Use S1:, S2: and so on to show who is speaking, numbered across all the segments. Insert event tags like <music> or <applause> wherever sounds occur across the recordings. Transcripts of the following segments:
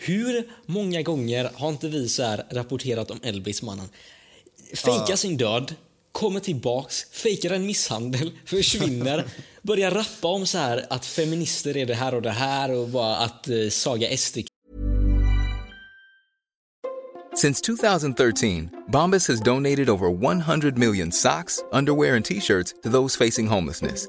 S1: Hur många gånger har inte vi så här rapporterat om Elvis mannen? Fejkar sin död, kommer tillbaks, fejkar en misshandel, <laughs> försvinner, börjar rappa om så här att feminister är det här och det här och bara att eh, Saga SD
S2: Since 2013, Bombas has donated over 100 million socks, underwear, and t-shirts to those facing homelessness.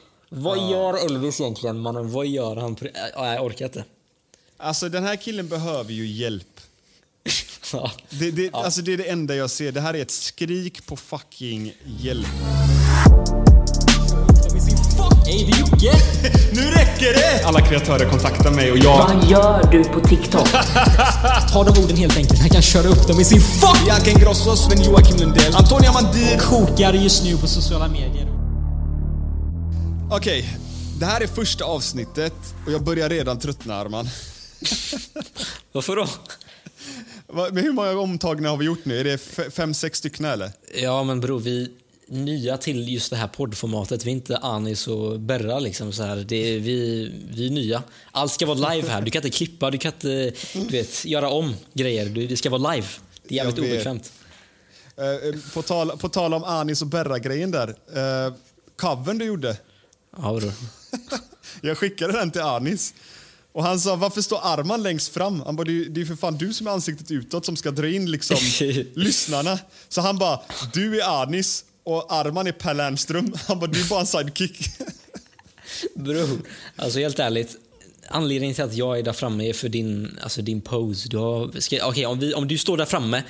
S1: vad gör Elvis egentligen mannen? Vad gör han? På, ja, jag orkar inte.
S3: Alltså den här killen behöver ju hjälp. <laughs>
S1: Ja.
S3: Det, det, alltså, det är det enda jag ser. Det här är ett skrik på fucking hjälp.
S1: Hej, det är Jocke! <laughs>
S3: Nu räcker det! Alla kreatörer kontaktar mig och jag...
S4: Vad gör du på TikTok?
S1: Ta de orden helt enkelt. Han kan köra upp dem i sin fuck!
S3: Bianca Ingrosso, Sven Joakim Lundell, Antonia Mandir.
S1: Kokar just nu på sociala medier.
S3: Okej, det här är första avsnittet och jag börjar redan tröttna Arman. <laughs>
S1: Varför då?
S3: Men hur många omtagningar har vi gjort nu? Är det fem, sex stycken eller?
S1: Ja, men bror, vi är nya till just det här poddformatet. Vi är inte Anis och Berra liksom så här. Det är, vi, vi är nya. Allt ska vara live här. Du kan inte klippa, du kan inte du vet, göra om grejer. Det ska vara live. Det är jävligt obekvämt.
S3: Eh, på, tal, på tal om Anis och Berra-grejen där. Uh, covern du gjorde.
S1: Ja, bror. <laughs>
S3: Jag skickade den till Anis. Och han sa, varför står Arman längst fram? Han bara, det är ju för fan du som är ansiktet utåt som ska dra in liksom <laughs> lyssnarna. Så han bara, du är Anis och Arman är Per Lernström. <laughs> Han bara, du är bara en sidekick.
S1: Bror, alltså helt ärligt. Anledningen till att jag är där framme är för din, alltså din pose. Du har, ska, okej, om, vi, om du står där framme,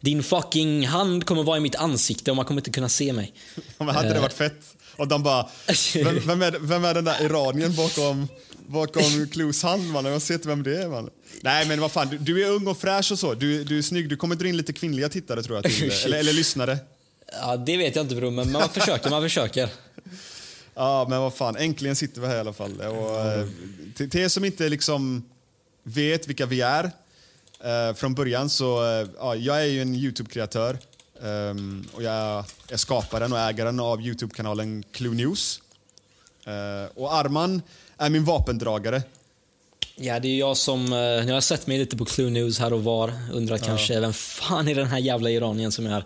S1: din fucking hand kommer vara i mitt ansikte och man kommer inte kunna se mig.
S3: Men hade det
S1: Eh.
S3: varit fett? Och de bara, vem, <laughs> vem, är, vem är den där iranien bakom, bakom Clues hand mannen? Jag ser inte vem det är mannen. Nej men vad fan, du, du är ung och fräsch och så. Du, du är snygg, du kommer dra in lite kvinnliga tittare tror jag. Till, <laughs> eller, eller lyssnare.
S1: Ja, det vet jag inte bror, men man försöker, man försöker. <laughs>
S3: Ja, men vad fan, äntligen sitter vi här i alla fall. Och, eh, till, till er som inte liksom vet vilka vi är eh, från början så, eh, ja, jag är ju en Youtube-kreatör. Ehm, och jag är skaparen och ägaren av Youtube-kanalen Clue News. Eh, och Arman är min vapendragare.
S1: Ja, det är jag som... eh, Nu har jag sett mig lite på Clue News här och var. Undrat kanske, vem fan är den här jävla iranien som är här?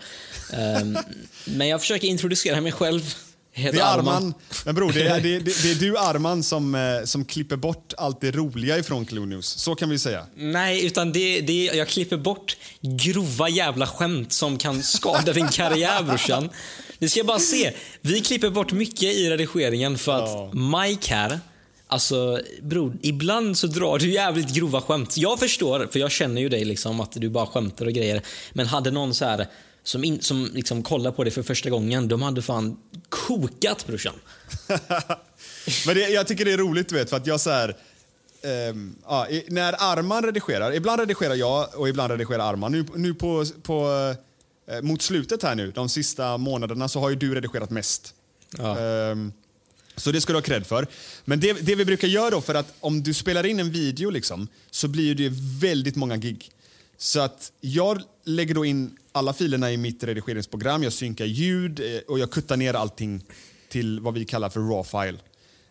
S1: Ehm, men jag försöker introducera mig själv. Heter
S3: Det är Arman. Men bror, det är, det, det, det är du Arman som, eh, som klipper bort allt det roliga ifrån Clue News. Så kan vi säga.
S1: Nej, utan det, det, jag klipper bort grova jävla skämt som kan skada din karriär brorsan. Du ska bara se. Vi klipper bort mycket i redigeringen för att
S3: Ja.
S1: Mike här, alltså bror, ibland så drar du jävligt grova skämt. Jag förstår, för jag känner ju dig liksom att du bara skämtar och grejer. Men hade någon så här som, in, som liksom kollar på det för första gången, de hade fan kokat brorsan. <laughs>
S3: Men det, jag tycker det är roligt du vet, för att jag så här, ehm, ja, när Arman redigerar, ibland redigerar jag och ibland redigerar Arman. Nu, nu på, på, eh, mot slutet här nu, de sista månaderna, så har ju du redigerat mest.
S1: Ja.
S3: Ehm, så det ska du ha cred för. Men det, det vi brukar göra då, för att om du spelar in en video liksom, så blir det väldigt många gig. Så att jag lägger då in alla filerna i mitt redigeringsprogram, jag synkar ljud eh, och jag kuttar ner allting till vad vi kallar för raw file.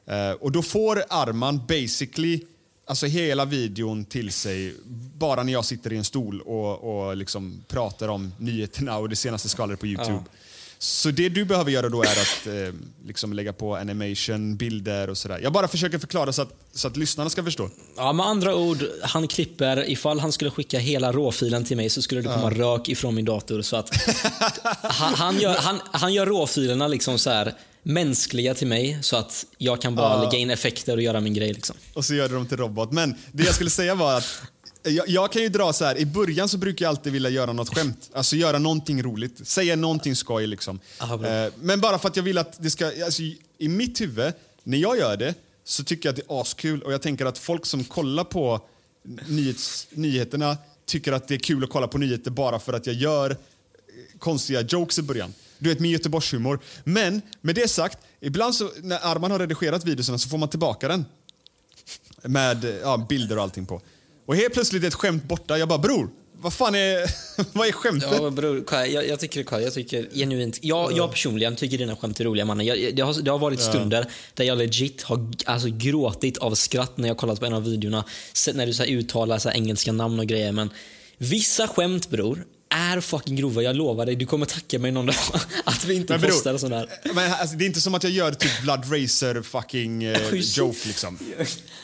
S3: Eh, och då får Arman basically alltså hela videon till sig bara när jag sitter i en stol och, och liksom pratar om nyheterna och det senaste skvallret på Youtube. Så det du behöver göra då är att eh, liksom lägga på animation, bilder och sådär. Jag bara försöker förklara så att, så att lyssnarna ska förstå.
S1: Ja, med andra ord, han klipper, ifall han skulle skicka hela råfilen till mig så skulle det komma rök ifrån min dator. Så att han, han, gör, han, han gör råfilerna liksom så här mänskliga till mig så att jag kan bara lägga in effekter och göra min grej. Liksom.
S3: Och så gör du dem till robot. Men det jag skulle säga var att jag, jag kan ju dra så här, i början så brukar jag alltid vilja göra något skämt. Alltså göra någonting roligt. Säga någonting skoj liksom.
S1: Aha,
S3: eh, men bara för att jag vill att det ska, alltså, i- mitt huvud, när jag gör det, så tycker jag att det är askul. Och jag tänker att folk som kollar på nyhets, nyheterna tycker att det är kul att kolla på nyheter bara för att jag gör konstiga jokes i början. Du vet, med Göteborgshumor. Men med det sagt, ibland så, när Arman har redigerat videorna så får man tillbaka den. Med ja, bilder och allting på. Och helt plötsligt är ett skämt borta. Jag bara, bror, vad fan är, <laughs> vad är skämtet?
S1: Ja, bror, jag, jag tycker kolla, jag tycker genuint, jag, jag personligen tycker dina skämt är roliga mannen. Jag, det, har, det har varit stunder där jag legit har alltså, gråtit av skratt när jag kollat på en av videorna. När du så uttalar så engelska namn och grejer. Men vissa skämt bror, är fucking grova. Jag lovar dig, du kommer tacka mig någon dag <laughs> att vi inte
S3: Men bror,
S1: postar sånt där.
S3: Men alltså, det är inte som att jag gör typ Blood Racer fucking eh, <laughs> joke liksom.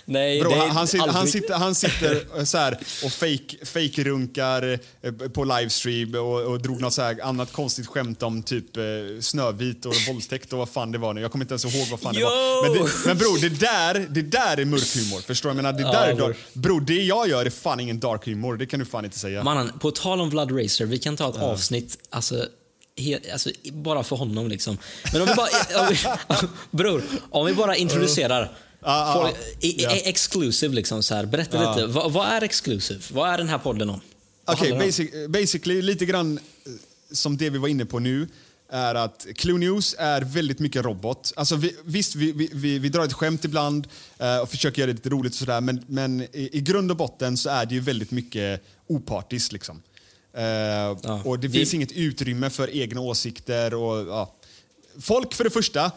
S1: Nej,
S3: Bro,
S1: det är
S3: han, han, sitter, han, sitter, han <laughs> sitter eh, så här och fake, fake runkar eh, på livestream och, och drog något så här annat konstigt skämt om typ eh, Snövit och våldtäkt och vad fan det var nu. Jag kommer inte ens ihåg vad fan det
S1: Yo!
S3: var. Men, det, men bror, det där, det där är mörk humor. Förstår du? Jag menar, det
S1: Ja,
S3: där är
S1: bror.
S3: dark. Bror, det jag gör är fan ingen dark humor. Det kan du fan inte säga.
S1: Mannen, på tal om Blood Racer, vi kan ta ett avsnitt, alltså, he, alltså, bara för honom liksom. Men om vi bara, <laughs> om vi, bror, om vi bara introducerar.
S3: Ja, ja, ja.
S1: i,
S3: Ja.
S1: i, exclusive liksom så här. Berätta lite, vad, vad är exclusive? Vad är den här podden om?
S3: Okej,
S1: om?
S3: basic, basically lite grann eh, som det vi var inne på nu är att Clue News är väldigt mycket robot. Alltså vi, visst, vi, vi, vi, vi drar ett skämt ibland eh, och försöker göra det lite roligt och sådär men, men i, i grund och botten så är det ju väldigt mycket opartiskt liksom. Eh, och det
S1: vi-
S3: finns inget utrymme för egna åsikter och ja. Folk för det första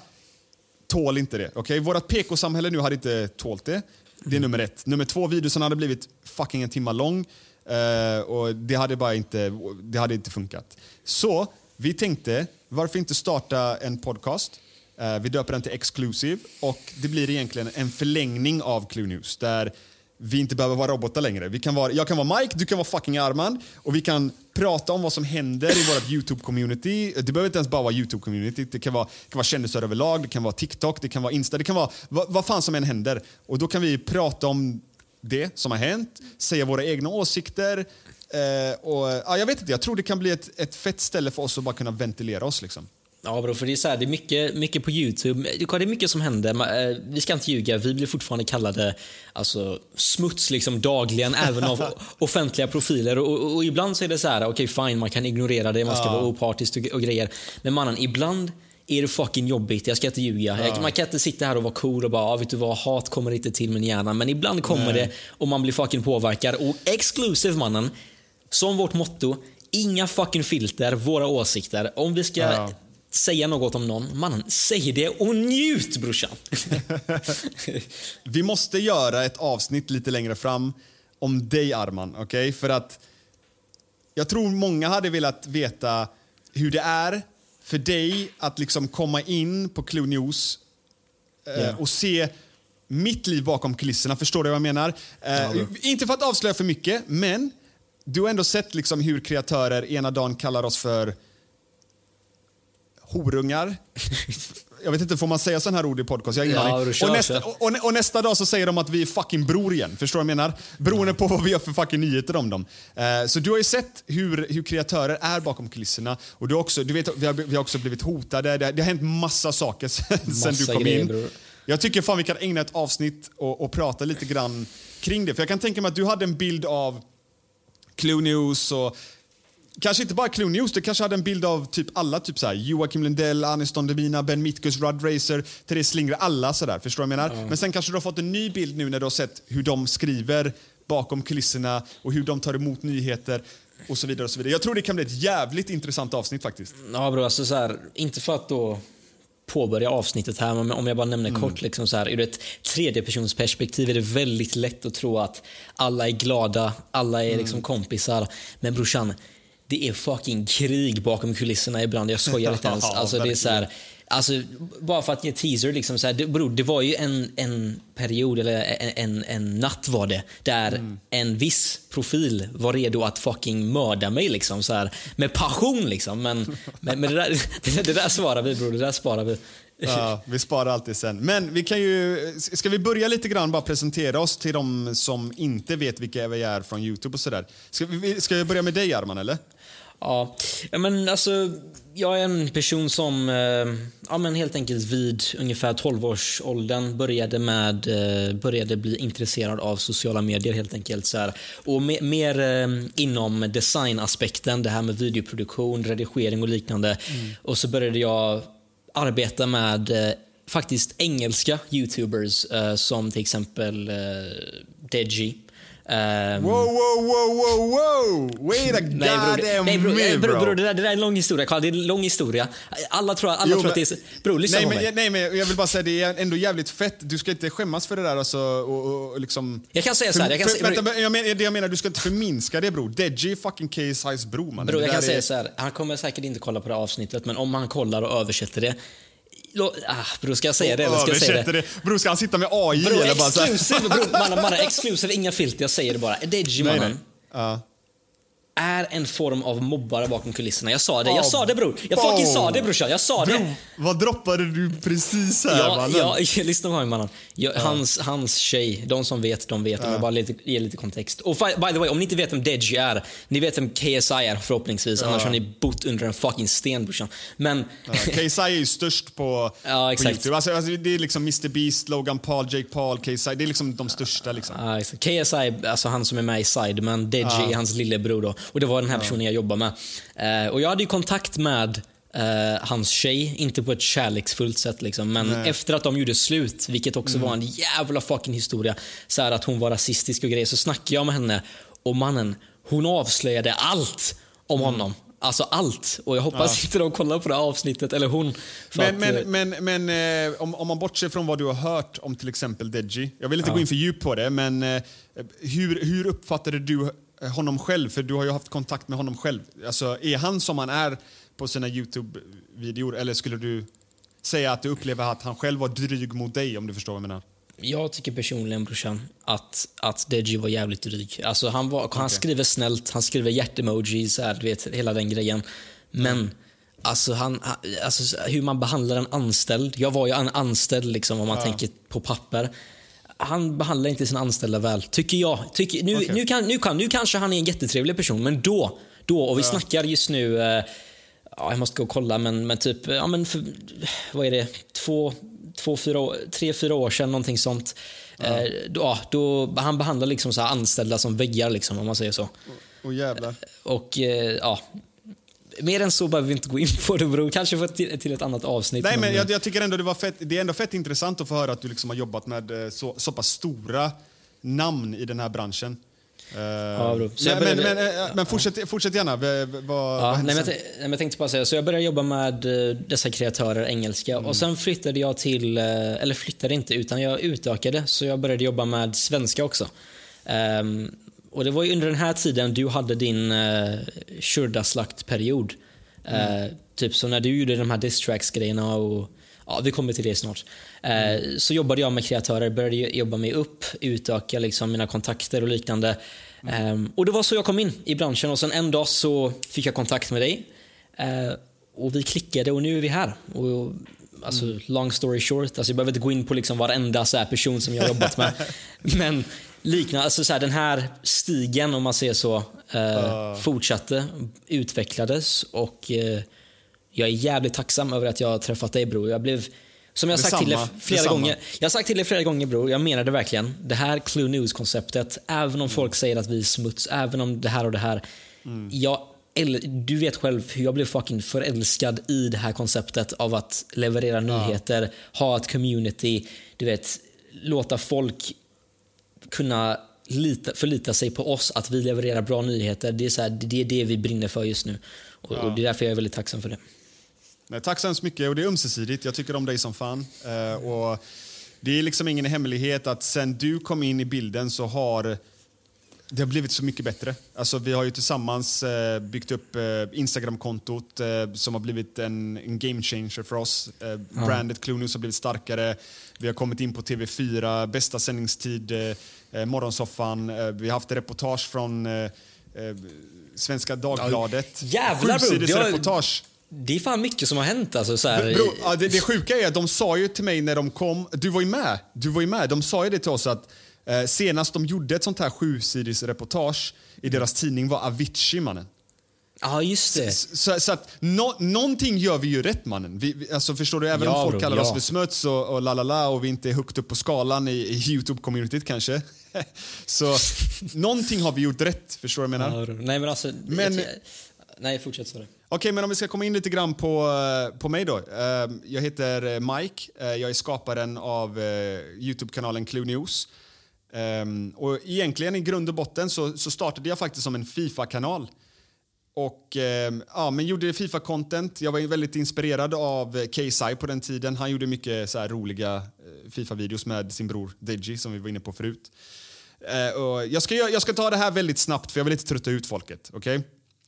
S3: tål inte det. Okay? Vårt PK-samhälle nu hade inte tålt det. Det är nummer ett. Nummer två, videon hade blivit fucking en timma lång. eh, och det hade bara inte, det hade inte funkat. Så vi tänkte, varför inte starta en podcast? Eh, vi döper den till Exclusive och det blir egentligen en förlängning av Clue News där vi inte behöver vara robotar längre. Vi kan vara, jag kan vara Mike, du kan vara fucking Armand och vi kan prata om vad som händer i vårt YouTube-community. Det behöver inte ens bara vara YouTube-community. Det kan vara, det kan vara kändisar överlag, det kan vara TikTok, det kan vara Insta, det kan vara vad, vad fan som än händer. Och då kan vi prata om det som har hänt, säga våra egna åsikter. Eh, och, ja, jag vet inte, jag tror det kan bli ett, ett fett ställe för oss att bara kunna ventilera oss. Liksom.
S1: Ja bro, för det är, så här, det är mycket, mycket på Youtube. Det är mycket som händer. Eh, Vi ska inte ljuga, vi blir fortfarande kallade alltså, smuts liksom dagligen, <laughs> även av offentliga profiler. Och, och, och ibland så är det så här, okej fine, man kan ignorera det, man ska vara opartisk och, och grejer. Men mannen, ibland är det fucking jobbigt, jag ska inte ljuga. Jag, man kan inte sitta här och vara cool och bara, ah, vet du vad, hat kommer inte till min hjärna. Men ibland kommer det och man blir fucking påverkad. Och exclusive mannen, som vårt motto, inga fucking filter, våra åsikter. Om vi ska
S3: Ja.
S1: Säga något om någon, mannen, säg det och njut brorsan. <laughs>
S3: Vi måste göra ett avsnitt lite längre fram om dig Arman, okej? För att jag tror många hade velat veta hur det är för dig att liksom komma in på Clue News eh,
S1: Ja.
S3: och se mitt liv bakom kulisserna. Förstår du vad jag menar? Eh, inte för att avslöja för mycket, men du har ändå sett liksom hur kreatörer ena dagen kallar oss för horungar. Jag vet inte, får man säga sån här ord i podcast? Jag har ingen
S1: Ja, kör,
S3: och, nästa, och, och, nästa dag så säger de att vi är fucking bror igen. Förstår du vad jag menar? Beroende på vad vi gör för fucking nyheter om dem. Eh, så du har ju sett hur, hur kreatörer är bakom kulisserna. Och du också, du vet, vi, har, vi har också blivit hotade. Det, har- det har hänt massa saker <laughs> sen, sen du
S1: Massa
S3: kom
S1: grejer,
S3: in.
S1: bror.
S3: Jag tycker fan vi kan ägna ett avsnitt och, och prata lite grann kring det. För jag kan tänka mig att du hade en bild av Clue News och Kanske inte bara Clue News, du kanske hade en bild av typ alla, typ såhär Joakim Lundell, Anis Don Demina, Ben Mitkus, Rud Racer, Therese Lindgren, alla sådär. Förstår du vad jag menar? Men sen kanske du har fått en ny bild nu när du har sett hur de skriver bakom kulisserna och hur de tar emot nyheter och så vidare. och så vidare. Jag tror det kan bli ett jävligt intressant avsnitt faktiskt.
S1: Ja bro, alltså så här, inte för att då påbörja avsnittet här, men om jag bara nämner kort, liksom så här, ur ett tredjepersonsperspektiv är det väldigt lätt att tro att alla är glada, alla är liksom kompisar. Men brorsan, det är fucking krig bakom kulisserna ibland. Jag skojar inte ens. <laughs> Alltså, det är så här, alltså, bara för att ge teaser, liksom så här, det, bror, det var ju en, en period, eller en, en, en natt var det, där en viss profil var redo att fucking mörda mig. Liksom, så här, med passion liksom. Men, <laughs> men, men det, där, det, <laughs> det där svarar vi bror, det där sparar vi.
S3: Ja, vi sparar alltid sen. Men vi kan ju, ska vi börja lite grann bara presentera oss till de som inte vet vilka vi är från Youtube och sådär. Ska vi, ska vi börja med dig Arman eller?
S1: Ja, men alltså, jag är en person som eh, ja, men helt enkelt vid ungefär 12-årsåldern började, med, eh, började bli intresserad av sociala medier. helt enkelt. Så här. Och me, mer eh, inom designaspekten, det här med videoproduktion, redigering och liknande. Och så började jag arbeta med faktiskt engelska youtubers som till exempel Deji. Ehm,
S3: Wow, wow, wow, wow, wow! Wait a
S1: Nej
S3: goddamn
S1: nej, bror,
S3: minute
S1: bror,
S3: bro.
S1: bror, det, där, det där är en lång historia. Carl, det är en lång historia. Alla tror, alla
S3: Jo,
S1: tror
S3: men-
S1: att det är... Bror, lyssna
S3: nej,
S1: på
S3: men,
S1: mig.
S3: nej, men jag vill bara säga det är ändå jävligt fett. Du ska inte skämmas för det där alltså, och, och, liksom...
S1: Jag kan säga så här, jag kan
S3: för,
S1: säga-
S3: vänta, men jag menar, det jag menar, du ska inte förminska det bror. Deji är fucking KSI's bror man. Det
S1: jag kan
S3: där
S1: säga
S3: är-
S1: så här. Han kommer säkert inte kolla på det här avsnittet, men om han kollar och översätter det... Ah, bror, ska jag säga det eller ska jag säga det?
S3: det. Bror, ska han sitta med AI
S1: Bror,
S3: eller bara så här?
S1: exclusive, bror, <laughs> mannen, mannen, exclusive, inga filter, jag säger det bara.
S3: Nej,
S1: mannen.
S3: nej. Ja.
S1: Är en form av mobbare bakom kulisserna. Jag sa det, jag sa det bror. Jag fucking sa det brorsan, jag sa det.
S3: Bro, vad droppade du precis här
S1: Ja,
S3: mannen?
S1: ja, <laughs> lyssna på mig mannen. Jag, hans, hans tjej, de som vet, de vet. Om jag bara lite, ger lite kontext. Och by the way, om ni inte vet vem Deji är, ni vet vem KSI är förhoppningsvis. Annars har ni bott under en fucking sten brorsan. Men,
S3: Ja, KSI är ju störst på, <laughs>
S1: Ja,
S3: på
S1: exakt.
S3: Youtube. Alltså, alltså, det är liksom Mr Beast, Logan Paul, Jake Paul, KSI. Det är liksom de största. Liksom.
S1: Ja. KSI, alltså han som är med i Side, men Deji är hans lillebror då. Och det var den här personen jag jobbar med. Eh, och jag hade ju kontakt med eh, hans tjej, inte på ett kärleksfullt sätt liksom, men efter att de gjorde slut, vilket också var en jävla fucking historia, så att hon var rasistisk och grejer, så snackade jag med henne och mannen, hon avslöjade allt om honom. Alltså allt. Och jag hoppas <laughs> inte de kollar på det här avsnittet, eller hon.
S3: Men,
S1: att,
S3: men,
S1: eh,
S3: men, men eh, om, om man bortser från vad du har hört om till exempel Deji. Jag vill inte gå in för djupt på det, men eh, hur, hur uppfattade du honom själv? För du har ju haft kontakt med honom själv. Alltså, är han som han är på sina Youtube-videor? Eller skulle du säga att du upplever att han själv var dryg mot dig, om du förstår vad jag menar?
S1: Jag tycker personligen brorsan att, att Deji var jävligt dryg. Alltså han, var, han skriver snällt, han skriver hjärtemojis, så här, du vet, hela den grejen. Men alltså, han, alltså, hur man behandlar en anställd. Jag var ju en anställd liksom, om man tänker på papper. Han behandlar inte sina anställda väl, tycker jag. Tycker, nu, nu, kan, nu, kan, nu kanske han är en jättetrevlig person, men då, då och vi snackar just nu eh, Ja, jag måste gå och kolla, men, men typ, ja men för, vad är det, två, två fyra, tre, fyra år sedan, någonting sånt. Eh, då, ja, då, han behandlar liksom så här anställda som väggar, liksom, om man säger så.
S3: Och jävlar.
S1: Och eh, ja, mer än så behöver vi inte gå in på det bror. Kanske för till, till ett annat avsnitt.
S3: Nej, men jag, jag tycker ändå det var fett, det är ändå fett intressant att få höra att du liksom har jobbat med eh, så, så pass stora namn i den här branschen. Eh,
S1: bro. Så jag
S3: men, men,
S1: började-
S3: men, eh, men fortsätt, fortsätt gärna. V- v- Vad,
S1: Ja,
S3: vad
S1: nej, men jag, men jag tänkte bara säga, så jag började jobba med eh, dessa kreatörer engelska
S3: Mm.
S1: och sen flyttade jag till, eh, eller flyttade inte utan jag utökade så jag började jobba med svenska också. Ehm, och det var ju under den här tiden du hade din uh, Shurda-slaktperiod.
S3: Mm.
S1: Eh, typ så när du gjorde de här distracks grejerna och Ja, vi kommer till det snart. Eh, Så jobbade jag med kreatörer, började jobba mig upp, utöka liksom mina kontakter och liknande. Eh, Och Det var så jag kom in i branschen och sen en dag så fick jag kontakt med dig. Eh, Och vi klickade och nu är vi här. Och, alltså, long story short, alltså, jag behöver inte gå in på liksom varenda så här person som jag jobbat med. <laughs> Men liknande, alltså, så här, den här stigen om man säger så, eh, fortsatte, utvecklades och eh, jag är jävligt tacksam över att jag har träffat dig bror. Jag blev, som jag har sagt till dig flera
S3: detsamma.
S1: gånger. Jag har sagt till dig flera gånger bror, jag menar det verkligen. Det här Clue News-konceptet, även om folk säger att vi är smuts, även om det här och det här. Jag, äl- du vet själv hur jag blev fucking förälskad i det här konceptet av att leverera nyheter, ha ett community, du vet, låta folk kunna lita, förlita sig på oss, att vi levererar bra nyheter. Det är, så här, det, är det vi brinner för just nu. Och, och Det är därför jag är väldigt tacksam för det.
S3: Nej, tack så hemskt mycket. Och det är ömsesidigt. Jag tycker om dig som fan. Eh, och det är liksom ingen hemlighet att sen du kom in i bilden så har det har blivit så mycket bättre. Alltså, vi har ju tillsammans eh, byggt upp eh, Instagram-kontot eh, som har blivit en, en game changer för oss. Eh, Brandet Clue News har blivit starkare. Vi har kommit in på TV4, bästa sändningstid, eh, eh, Morgonsoffan. Eh, vi har haft reportage från Svenska Dagbladet.
S1: Jävlar, bro.
S3: Sjusiders
S1: Det har-
S3: reportage.
S1: Det är fan mycket som har hänt. Alltså, så här,
S3: Bro, ja, det, det sjuka är att de sa ju till mig när de kom, du var ju med, du var ju med, de sa ju det till oss att eh, senast de gjorde ett sånt här sjusidigt reportage i deras tidning var Avicii mannen.
S1: Ja, just det.
S3: Så, så att nå, någonting gör vi ju rätt mannen. Vi, vi, alltså, förstår du, även
S1: Ja,
S3: om folk
S1: bro,
S3: kallar
S1: ja.
S3: oss för smuts och, och la la la och vi inte är högt upp på skalan i, i Youtube-communityt kanske. <laughs> så någonting har vi gjort rätt, förstår du vad jag menar?
S1: Ja, nej, men alltså...
S3: Men-
S1: jag, nej, fortsätt. Sorry.
S3: Okej, men om vi ska komma in lite grann på, eh, på mig då. Eh, Jag heter eh, Mike. Jag är skaparen av Youtube-kanalen Clue News. Um, Och egentligen i grund och botten så, så startade jag faktiskt som en Fifa-kanal. Och um, ja, men gjorde Fifa-content. Jag var väldigt inspirerad av KSI på den tiden. Han gjorde mycket så här roliga eh, Fifa-videos med sin bror Deji som vi var inne på förut. Uh, och jag, ska, jag ska ta det här väldigt snabbt för jag vill inte trötta ut folket. Okay?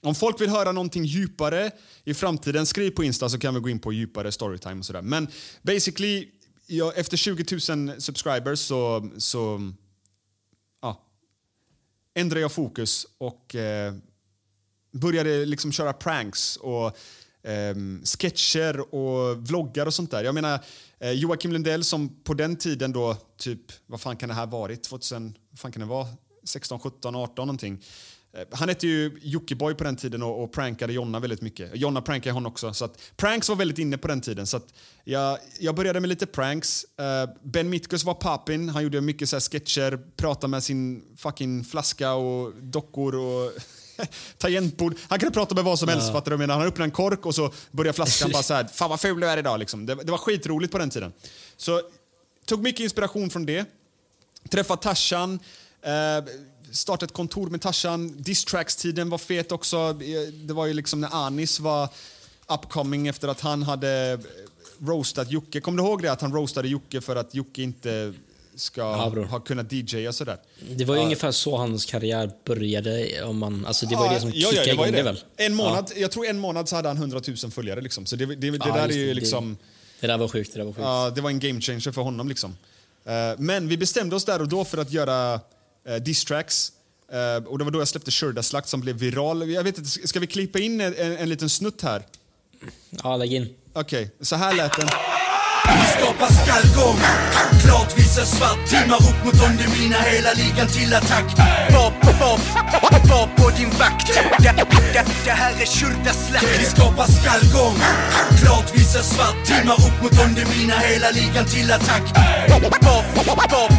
S3: Om folk vill höra någonting djupare i framtiden, skriv på Insta så kan vi gå in på djupare storytime och sådär. Men basically, jag, efter 20 000 subscribers så, så ändrade jag fokus och eh, började liksom köra pranks och eh, sketcher och vloggar och sånt där. Jag menar, eh, Joakim Lundell som på den tiden då, typ, vad fan kan det här varit? 2000, vad fan kan det vara? 16, 17, 18 någonting. Eh, Han hette ju Jockiboi på den tiden och, och prankade Jonna väldigt mycket. Jonna prankade honom också. Så att pranks var väldigt inne på den tiden. Så jag, jag började med lite pranks. Eh, ben Mitkus var pappin. Han gjorde mycket så här sketcher, pratade med sin fucking flaska och dockor och <laughs> tangentbord. Han kunde prata med vad som helst. Fattar du? menar? Han öppnade en kork och så började flaskan bara så här. <laughs> Fan vad ful du är idag. Liksom. Det, det var skitroligt på den tiden. Så tog mycket inspiration från det. Träffade Tarzan. Eh, startade ett kontor med Tarzan. Distracks-tiden var fet också. Det var ju liksom när Anis var upcoming efter att han hade eh, roastat Jocke. Kommer du ihåg det? Att han roastade Jocke för att Jocke inte ska
S1: Ja,
S3: ha kunnat DJa sådär.
S1: Det var ju
S3: Ja.
S1: ungefär så hans karriär började. Om man, alltså det var ju det som
S3: ja,
S1: kickade
S3: ja, var
S1: igång det.
S3: det.
S1: väl?
S3: En månad, Jag tror en månad så hade han 100 000 följare. Liksom. Så det, det, det,
S1: Ja,
S3: där är ju
S1: det.
S3: liksom...
S1: Det där var sjukt. Det där var sjukt.
S3: Ja, det var en game changer för honom. Liksom. Eh, men vi bestämde oss där och då för att göra uh, diss-tracks. Eh, och det var då jag släppte Shurda-slakt som blev viral. Jag vet inte, ska vi klippa in en, en, en liten snutt här?
S1: Ja, lägg in.
S3: Okej, så här lät den.
S5: Vi skapar skallgång Klart visar svart Timmar upp mot dem, det mina hela ligan till attack. Var, var, var på din vakt. Det, det, det här är Shurda-slakt Vi skapar skallgång Klart visar svart Timmar upp mot dem, det mina hela ligan till attack. Var, var,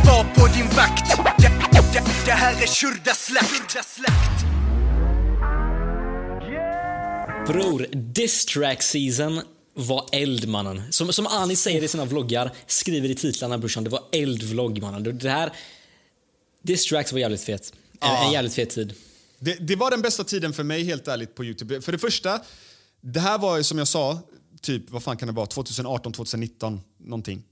S5: var på din vakt. Det, det, det här är Shurda-slakt
S1: Bror, diss track season var eld mannen. Som, som Ani säger i sina vloggar, skriver i titlarna brorsan, det var eldvlogg mannen. Det här, diss tracks var jävligt fet. En, en jävligt fet tid.
S3: Det, det var den bästa tiden för mig helt ärligt på Youtube. För det första, det här var ju som jag sa, typ vad fan kan det vara, 2018, 2019 någonting.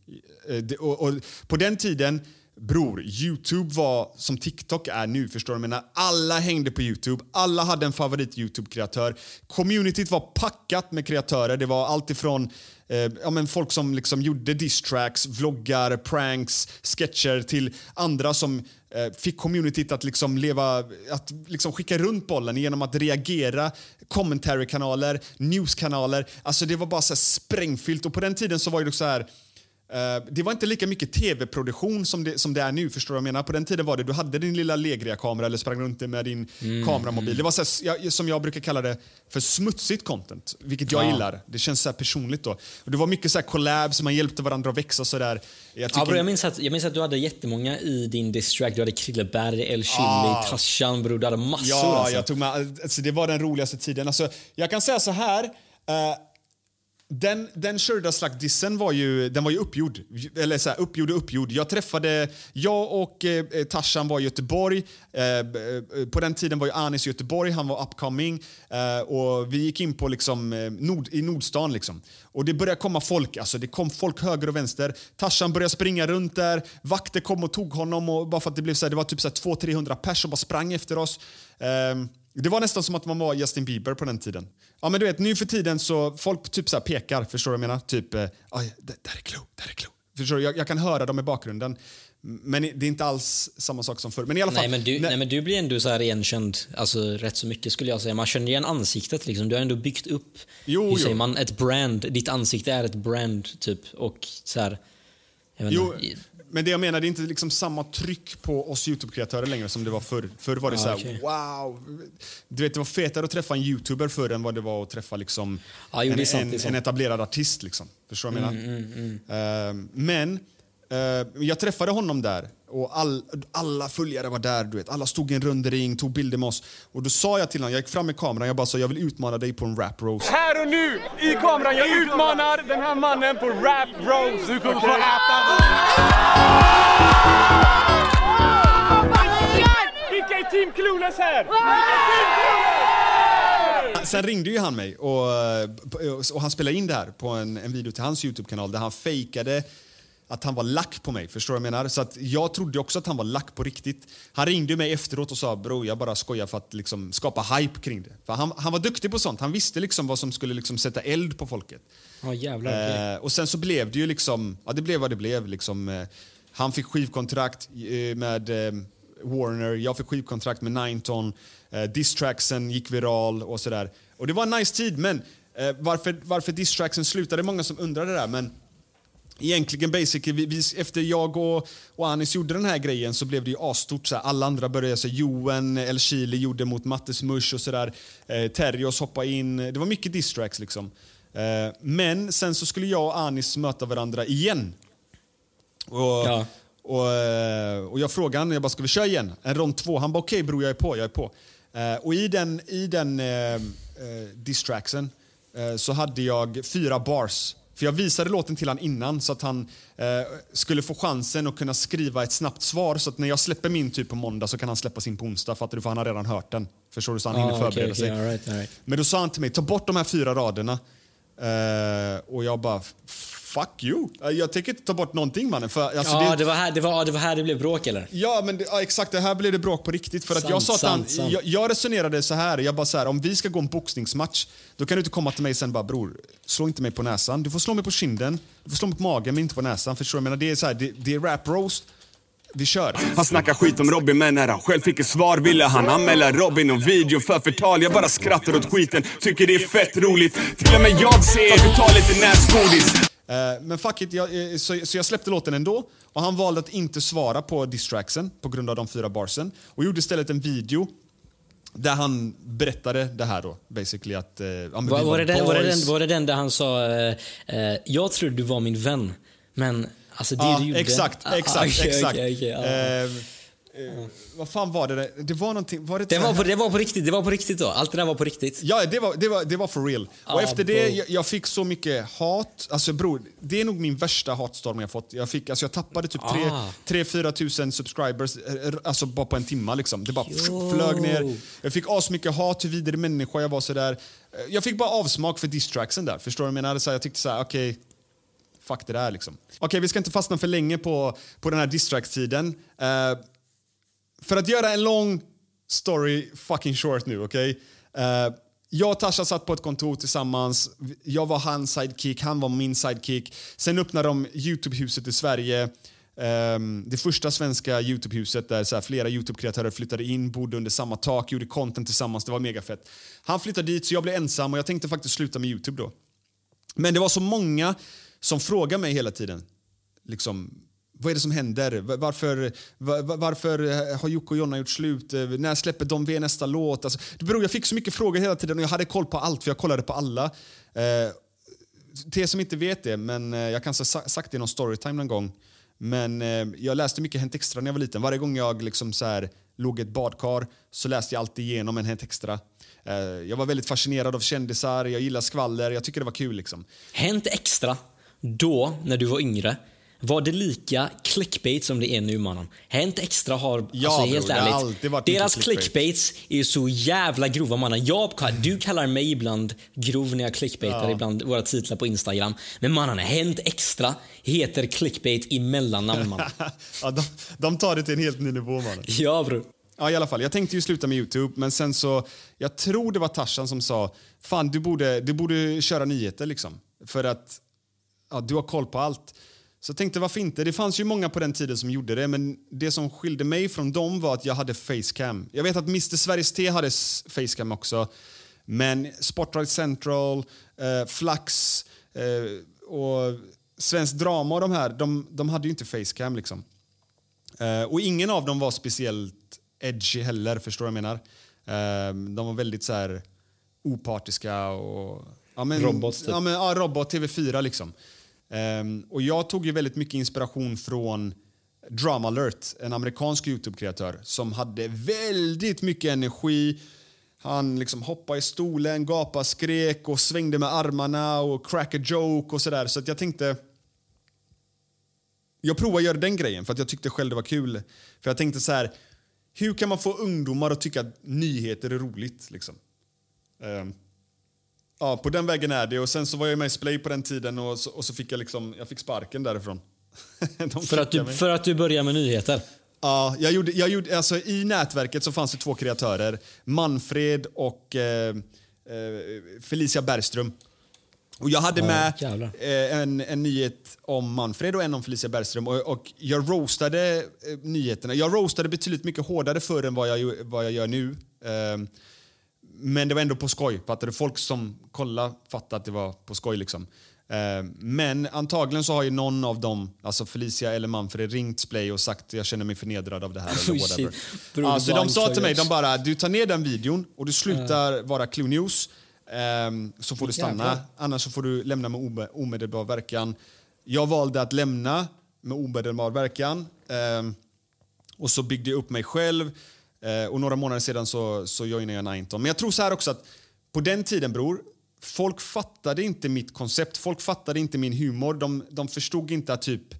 S3: Eh, och, och på den tiden, bror, Youtube var som TikTok är nu, förstår du? Menar, alla hängde på Youtube, alla hade en favorit Youtube-kreatör. Communityt var packat med kreatörer, det var allt ifrån eh, ja, men folk som liksom gjorde diss-tracks, vloggar, pranks, sketcher till andra som eh, fick communityt att liksom leva, att liksom skicka runt bollen genom att reagera, commentary-kanaler, news-kanaler. Alltså det var bara så här sprängfyllt och på den tiden så var det så här det var inte lika mycket tv-produktion som det, som det är nu. förstår du jag menar? På den tiden var det, du hade din lilla Legria-kamera eller sprang runt med din
S1: Mm,
S3: kameramobil. Det var så här, som jag brukar kalla det för smutsigt content, vilket jag
S1: Ja.
S3: gillar. Det känns så personligt då. Och det var mycket så här collabs, man hjälpte varandra att växa sådär. Jag
S1: Ja,
S3: tycker-
S1: bro, jag, minns att, jag minns att du hade jättemånga i din distrack. Du hade Krilleberg, El Chili,
S3: Ah.
S1: Tarzan, bror. Du hade massor
S3: Ja,
S1: alltså.
S3: jag tog med, alltså, det var den roligaste tiden. Alltså, jag kan säga så här. eh, den, den Shurda-slaktdissen var ju, den var ju uppgjord. Eller så här, uppgjord och uppgjord. Jag träffade, jag och eh, Tarzan var i Göteborg. Eh, eh, på den tiden var ju Anis i Göteborg, han var upcoming. Eh, och vi gick in på liksom, eh, nord, i Nordstan liksom. Och det började komma folk, alltså det kom folk höger och vänster. Tarzan började springa runt där, vakter kom och tog honom och bara för att det blev så här, det var typ 200-300 pers som bara sprang efter oss. Ehm, det var nästan som att man var Justin Bieber på den tiden. Ja men du vet, nu för tiden så folk typ så pekar, förstår du vad jag menar? Typ, eh, "Aj, det, där är Clue, där är Clue. Förstår du? Jag, jag kan höra dem i bakgrunden. Men det är inte alls samma sak som förr. Men i alla fall.
S1: Nej men, du, nej men du blir ändå så här igenkänd alltså, rätt så mycket skulle jag säga. Man känner igen ansiktet liksom. Du har ändå byggt upp,
S3: Jo,
S1: hur
S3: jo.
S1: säger man, ett brand. Ditt ansikte är ett brand typ. Och så här, vet
S3: Jo,
S1: inte.
S3: Men det jag menar, det är inte liksom samma tryck på oss Youtube-kreatörer längre som det var förr. Förr var det
S1: Ja,
S3: så här,
S1: okej.
S3: wow. Du vet, det var fetare att träffa en Youtuber förr än vad det var att träffa liksom
S1: Ja, jo,
S3: en,
S1: sant,
S3: en, en etablerad artist. Liksom. Förstår du vad jag menar? Ehm, men eh, jag träffade honom där och all, alla följare var där. Du vet. Alla stod i en rund ring, tog bilder med oss. Och då sa jag till honom, jag gick fram med kameran, jag bara sa jag vill utmana dig på en rap roast.
S6: Här och nu, i kameran, jag utmanar den här mannen på rap roast. Du kommer få äta Vilka är Team Clueless här?
S3: Sen ringde ju han mig och, eh, och han spelade in det här på en, en video till hans Youtube-kanal där han fejkade att han var lack på mig. Förstår jag menar? Så att jag trodde också att han var lack på riktigt. Han ringde mig efteråt och sa bro, jag bara skojar för att liksom skapa hype kring det. För han, han var duktig på sånt. Han visste liksom vad som skulle liksom sätta eld på folket.
S1: Ja jävlar.
S3: Eh, och sen så blev det ju liksom, ja det blev vad det blev. Liksom, eh, han fick skivkontrakt eh, med eh, Warner, jag fick skivkontrakt med Nineton, eh, distracksen gick viral och sådär. Och det var en nice tid, men eh, varför, varför distracksen slutade, många som undrar det där. Men Egentligen basically, vi, vi, efter jag och, och Anis gjorde den här grejen så blev det ju asstort. Så här, alla andra började, så här, Johan, El Chili gjorde mot Mattes Mush och sådär. Eh, Terrios hoppade in. Det var mycket distracks liksom. Eh, men sen så skulle jag och Anis möta varandra igen. Och,
S1: Ja.
S3: och, eh, och jag frågade honom, jag bara, ska vi köra igen? En rond två. Han bara, okej bror, jag är på, jag är på. Eh, och i den, i den eh, eh, distracksen eh, så hade jag fyra bars. För jag visade låten till han innan så att han eh, skulle få chansen att kunna skriva ett snabbt svar. Så att när jag släpper min typ på måndag så kan han släppa sin på onsdag. Fattar du? För han har redan hört den. Förstår du? Så han
S1: Ah,
S3: hinner förbereda
S1: okej,
S3: sig.
S1: all right, all right.
S3: Men då sa han till mig, ta bort de här fyra raderna. Eh, och jag bara, fuck you. Eh, Jag tänker inte ta bort någonting mannen. För, alltså,
S1: ja,
S3: det,
S1: det var, här, det, var, det var här det blev bråk eller?
S3: Ja, men det, ja, exakt. Det här blev det bråk på riktigt. För att
S1: Sant,
S3: jag sa att han. Jag, jag resonerade så här. Jag bara så här, om vi ska gå en boxningsmatch, då kan du inte komma till mig sen bara bror, slå inte mig på näsan. Du får slå mig på kinden, du får slå mig på magen men inte på näsan. Förstår du? Jag menar, det är så här, det, det är rap roast. Vi kör.
S6: Han snackar skit om Robin men när han själv fick ett svar ville han anmäla Robin och video för förtal. Jag bara skrattar åt skiten, tycker det är fett roligt. Till och med jag ser att du tar lite näsgodis.
S3: Eh, men fuck it, jag, eh, så, så jag släppte låten ändå. Och han valde att inte svara på distracksen på grund av de fyra barsen. Och gjorde istället en video där han berättade det här då. Basically att... Ja, men
S1: Var,
S3: vi
S1: var, det den, var, det den, var det den där han sa jag trodde du var min vän, men alltså det
S3: Ja,
S1: du gjorde...
S3: exakt,
S1: Ah,
S3: exakt,
S1: okej,
S3: exakt.
S1: okej, okej, ja.
S3: Eh, eh, vad fan var det? där? Det var någonting... Var det,
S1: Det var, på, det var på riktigt, det var på riktigt då. Allt det där var på riktigt.
S3: Ja, det var, det var, det var for real. och
S1: Ah,
S3: efter det,
S1: bro.
S3: jag, jag fick så mycket hat. Alltså bror, det är nog min värsta hatstorm jag fått. Jag, fick, alltså, jag tappade typ
S1: Ah.
S3: 3-4 tusen subscribers eh, alltså bara på en timma. Liksom. Det bara
S1: Jo.
S3: flög ner. Jag fick asmycket hat, hur vidare människa jag var. Sådär. Eh, Jag fick bara avsmak för distracksen där. Förstår du jag menar? Så jag tyckte så här, okej, fuck det där liksom. Okej, vi ska inte fastna för länge på, på den här distract-tiden. Uh, eh, för att göra en lång story fucking short nu, okej? Eh, jag och Tasha satt på ett kontor tillsammans. Jag var hans sidekick, han var min sidekick. Sen öppnade de Youtube-huset i Sverige. Um, det första svenska Youtube-huset där så här, flera Youtube-kreatörer flyttade in, bodde under samma tak, gjorde content tillsammans. Det var mega fett. Han flyttade dit så jag blev ensam och jag tänkte faktiskt sluta med Youtube då. Men det var så många som frågar mig hela tiden. Liksom, vad är det som händer? Varför, var, varför har Jocke och Jonna gjort slut? När släpper de V nästa låt? Alltså, det beror, jag fick så mycket frågor hela tiden och jag hade koll på allt för jag kollade på alla. Eh, till er som inte vet det, men eh, jag kanske sa- sagt det i någon storytime någon gång. Men eh, jag läste mycket Hänt Extra när jag var liten. Varje gång jag liksom så här, låg i ett badkar så läste jag alltid igenom en Hänt Extra. Eh, jag var väldigt fascinerad av kändisar, jag gillar skvaller, jag tycker det var kul. Liksom.
S1: Hänt Extra, då, när du var yngre, var det lika clickbait som det är nu mannen? Hänt Extra har,
S3: Ja,
S1: alltså helt
S3: det har
S1: ärligt,
S3: alltid varit mycket
S1: deras
S3: clickbait.
S1: clickbaits är så jävla grova mannen. Jag, du kallar mig ibland grov när jag clickbaitar
S3: Ja.
S1: ibland våra titlar på Instagram. Men mannen, Hänt Extra heter clickbait i mellannamn mannen. <laughs>
S3: ja, de, de tar det till en helt ny nivå. Man.
S1: ja bror.
S3: Ja, i alla fall. Jag tänkte ju sluta med Youtube, men sen så... Jag tror det var Tarzan som sa fan du borde, du borde köra nyheter liksom. För att ja, du har koll på allt. Så jag tänkte varför inte? Det fanns ju många på den tiden som gjorde det, men det som skilde mig från dem var att jag hade facecam. Jag vet att Mr Sveriges T hade facecam också. Men Spotlight Central, eh, Flax eh, och Svensk Drama och de här, de, de hade ju inte facecam liksom. Eh, och ingen av dem var speciellt edgy heller, förstår du vad jag menar? Eh, de var väldigt så här opartiska och... Ja, men,
S1: Robot, typ.
S3: Ja, men, ja, robot, TV4 liksom. Um, och jag tog ju väldigt mycket inspiration från Drama Alert, en amerikansk Youtube-kreatör som hade väldigt mycket energi. Han liksom hoppade i stolen, gapade, skrek och svängde med armarna och crack a joke och sådär. Så att jag tänkte... Jag provade att göra den grejen för att jag tyckte själv det var kul. För jag tänkte så här, hur kan man få ungdomar att tycka att nyheter är roligt? Liksom? Um, ja, på den vägen är det. Och sen så var jag med i Splay på den tiden och så, och så fick jag liksom, jag fick sparken därifrån. <laughs>
S1: För att, du,
S3: mig.
S1: för att du börjar med nyheter.
S3: Ja, jag gjorde, jag gjorde, alltså, I nätverket så fanns det två kreatörer. Manfred och eh, eh, Felicia Bergström. Och jag hade med eh, en, en nyhet om Manfred och en om Felicia Bergström. Och, och jag roastade eh, nyheterna. Jag roastade betydligt mycket hårdare förr än vad jag, vad jag gör nu. Men det var ändå på skoj. Fattar du? Folk som kollade fattade att det var på skoj. Liksom. Eh, men antagligen så har ju någon av dem, alltså Felicia eller Manfred, ringt Splay och sagt jag känner mig förnedrad av det här. Eller <laughs> whatever.
S1: Bror,
S3: Alltså, de sa till mig, de bara du tar ner den videon och du slutar vara Clue News. ehm, så får du stanna,
S1: Jävlar.
S3: annars så får du lämna med ome- omedelbar verkan. Jag valde att lämna med omedelbar verkan. ehm, och så byggde jag upp mig själv. Eh, och några månader sedan så, så joinade jag Nineton. Men jag tror så här också att på den tiden bror, folk fattade inte mitt koncept. Folk fattade inte min humor. De, de förstod inte att typ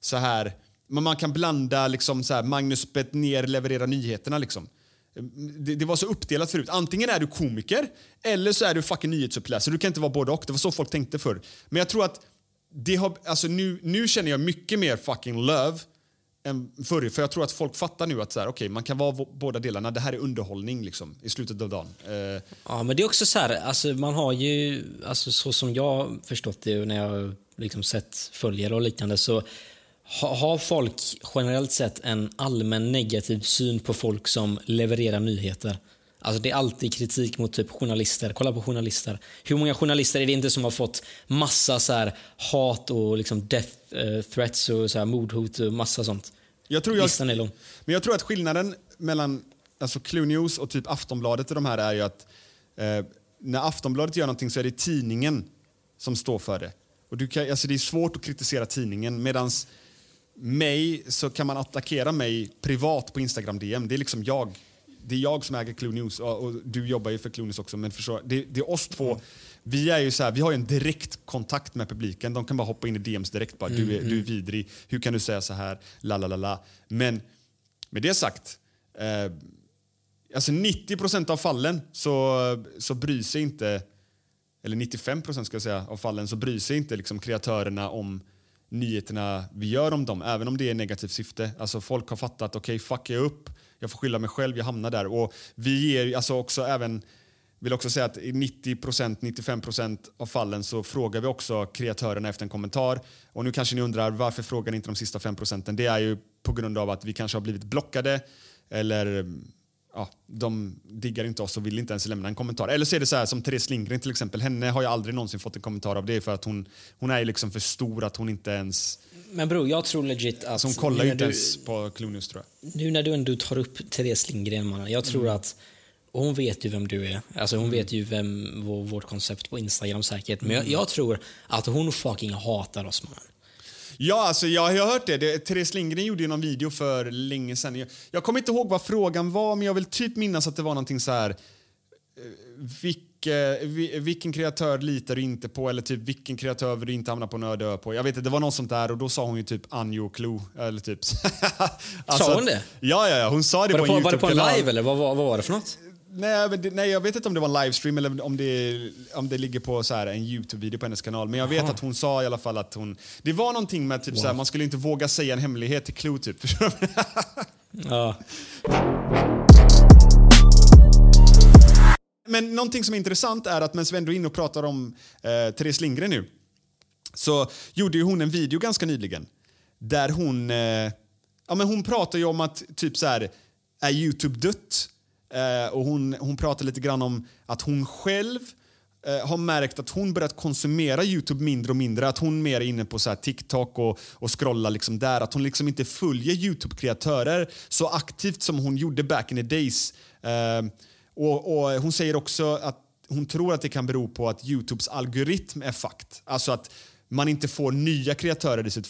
S3: så här, men man kan blanda liksom så här, Magnus ner leverera nyheterna liksom. Det, det var så uppdelat förut. Antingen är du komiker eller så är du fucking nyhetsuppläsare. Du kan inte vara både och. Det var så folk tänkte förr. Men jag tror att det har, alltså nu, nu känner jag mycket mer fucking love än förr. För jag tror att folk fattar nu att så här, okay, man kan vara båda delarna. Det här är underhållning liksom, i slutet av dagen. Eh,
S1: Ja, men det är också så här, alltså man har ju, alltså så som jag har förstått det när jag liksom sett följare och liknande så har folk generellt sett en allmän negativ syn på folk som levererar nyheter. Alltså det är alltid kritik mot typ journalister. Kolla på journalister. Hur många journalister är det inte som har fått massa så här hat och liksom death eh, threats och så här mordhot och massa sånt?
S3: Jag tror jag,
S1: Listan är lång.
S3: Men jag tror att skillnaden mellan alltså Clue News och typ Aftonbladet och de här är ju att eh, när Aftonbladet gör någonting så är det tidningen som står för det. Och du kan, alltså det är svårt att kritisera tidningen medan mig så kan man attackera mig privat på Instagram DM. Det är liksom jag. Det är jag som äger Clue News och, och du jobbar ju för Clue News också. Men förstår, det, det är oss två. Vi, är ju så här, vi har ju en direkt kontakt med publiken. De kan bara hoppa in i DMs direkt. Bara, du, är, du är vidrig. Hur kan du säga så här? La, la, la, la. Men med det sagt. Eh, alltså 90% av fallen så, så bryr sig inte eller 95 procent ska jag säga, av fallen så bryr sig inte liksom kreatörerna om nyheterna vi gör om dem, även om det är negativt syfte. Alltså folk har fattat, okej, okay, fuckar jag upp, jag får skylla mig själv, jag hamnar där. Och vi ger alltså också även, vill också säga att i 90% 95% av fallen så frågar vi också kreatörerna efter en kommentar. Och nu kanske ni undrar, varför frågar ni inte de sista 5 procenten? Det är ju på grund av att vi kanske har blivit blockade eller ja, de diggar inte oss och vill inte ens lämna en kommentar. Eller så är det så här som Therese Lindgren till exempel. Henne har jag aldrig någonsin fått en kommentar av det för att hon, hon är liksom för stor att hon inte ens...
S1: Men bror, jag tror legit att...
S3: Hon kollar ju inte
S1: du,
S3: ens på Clunius tror jag.
S1: Nu när du ändå tar upp Therese Lindgren, mannen. Jag tror
S3: Mm.
S1: att hon vet ju vem du är. Alltså hon vet ju vem vår, vårt koncept på Instagram säkert. Men jag, jag tror att hon fucking hatar oss mannen.
S3: Ja, alltså jag, har hört det. det. Therese Lindgren gjorde ju någon video för länge sedan. Jag, jag kommer inte ihåg vad frågan var, men jag vill typ minnas att det var någonting så här... eh, Vilke, vi- vilken kreatör litar du inte på? Eller typ vilken kreatör vill du inte hamna på en öde ö på? Jag vet inte, det var något sånt där och då sa hon ju typ Anjo Klo. Eller typ. <laughs> Alltså
S1: Sa hon det?
S3: Ja, ja, ja. Hon sa det
S1: Var
S3: på
S1: det
S3: en
S1: på, var det på en
S3: YouTube-kanal.
S1: live eller vad, vad, vad var det för något?
S3: Nej, men det, nej, jag vet inte om det var en livestream eller om det, om det ligger på så här, en Youtube-video på hennes kanal. Men jag vet
S1: Aha.
S3: att hon sa i alla fall att hon... Det var någonting med typ så här, man skulle inte våga säga en hemlighet till Clue typ. <laughs>
S1: Ja.
S3: Men någonting som är intressant är att medan vi ändå är inne och pratar om eh, Therese Lindgren nu så gjorde ju hon en video ganska nyligen där hon, eh, ja, men hon pratar ju om att typ så här, är Youtube dött? Eh, och hon, hon pratar lite grann om att hon själv eh, har märkt att hon börjat konsumera Youtube mindre och mindre. Att hon mer är inne på så här TikTok och, och scrollar liksom där. Att hon liksom inte följer Youtube-kreatörer så aktivt som hon gjorde back in the days. Eh, och, och Hon säger också att hon tror att det kan bero på att Youtubes algoritm är fucked. Alltså att man inte får nya kreatörer i sitt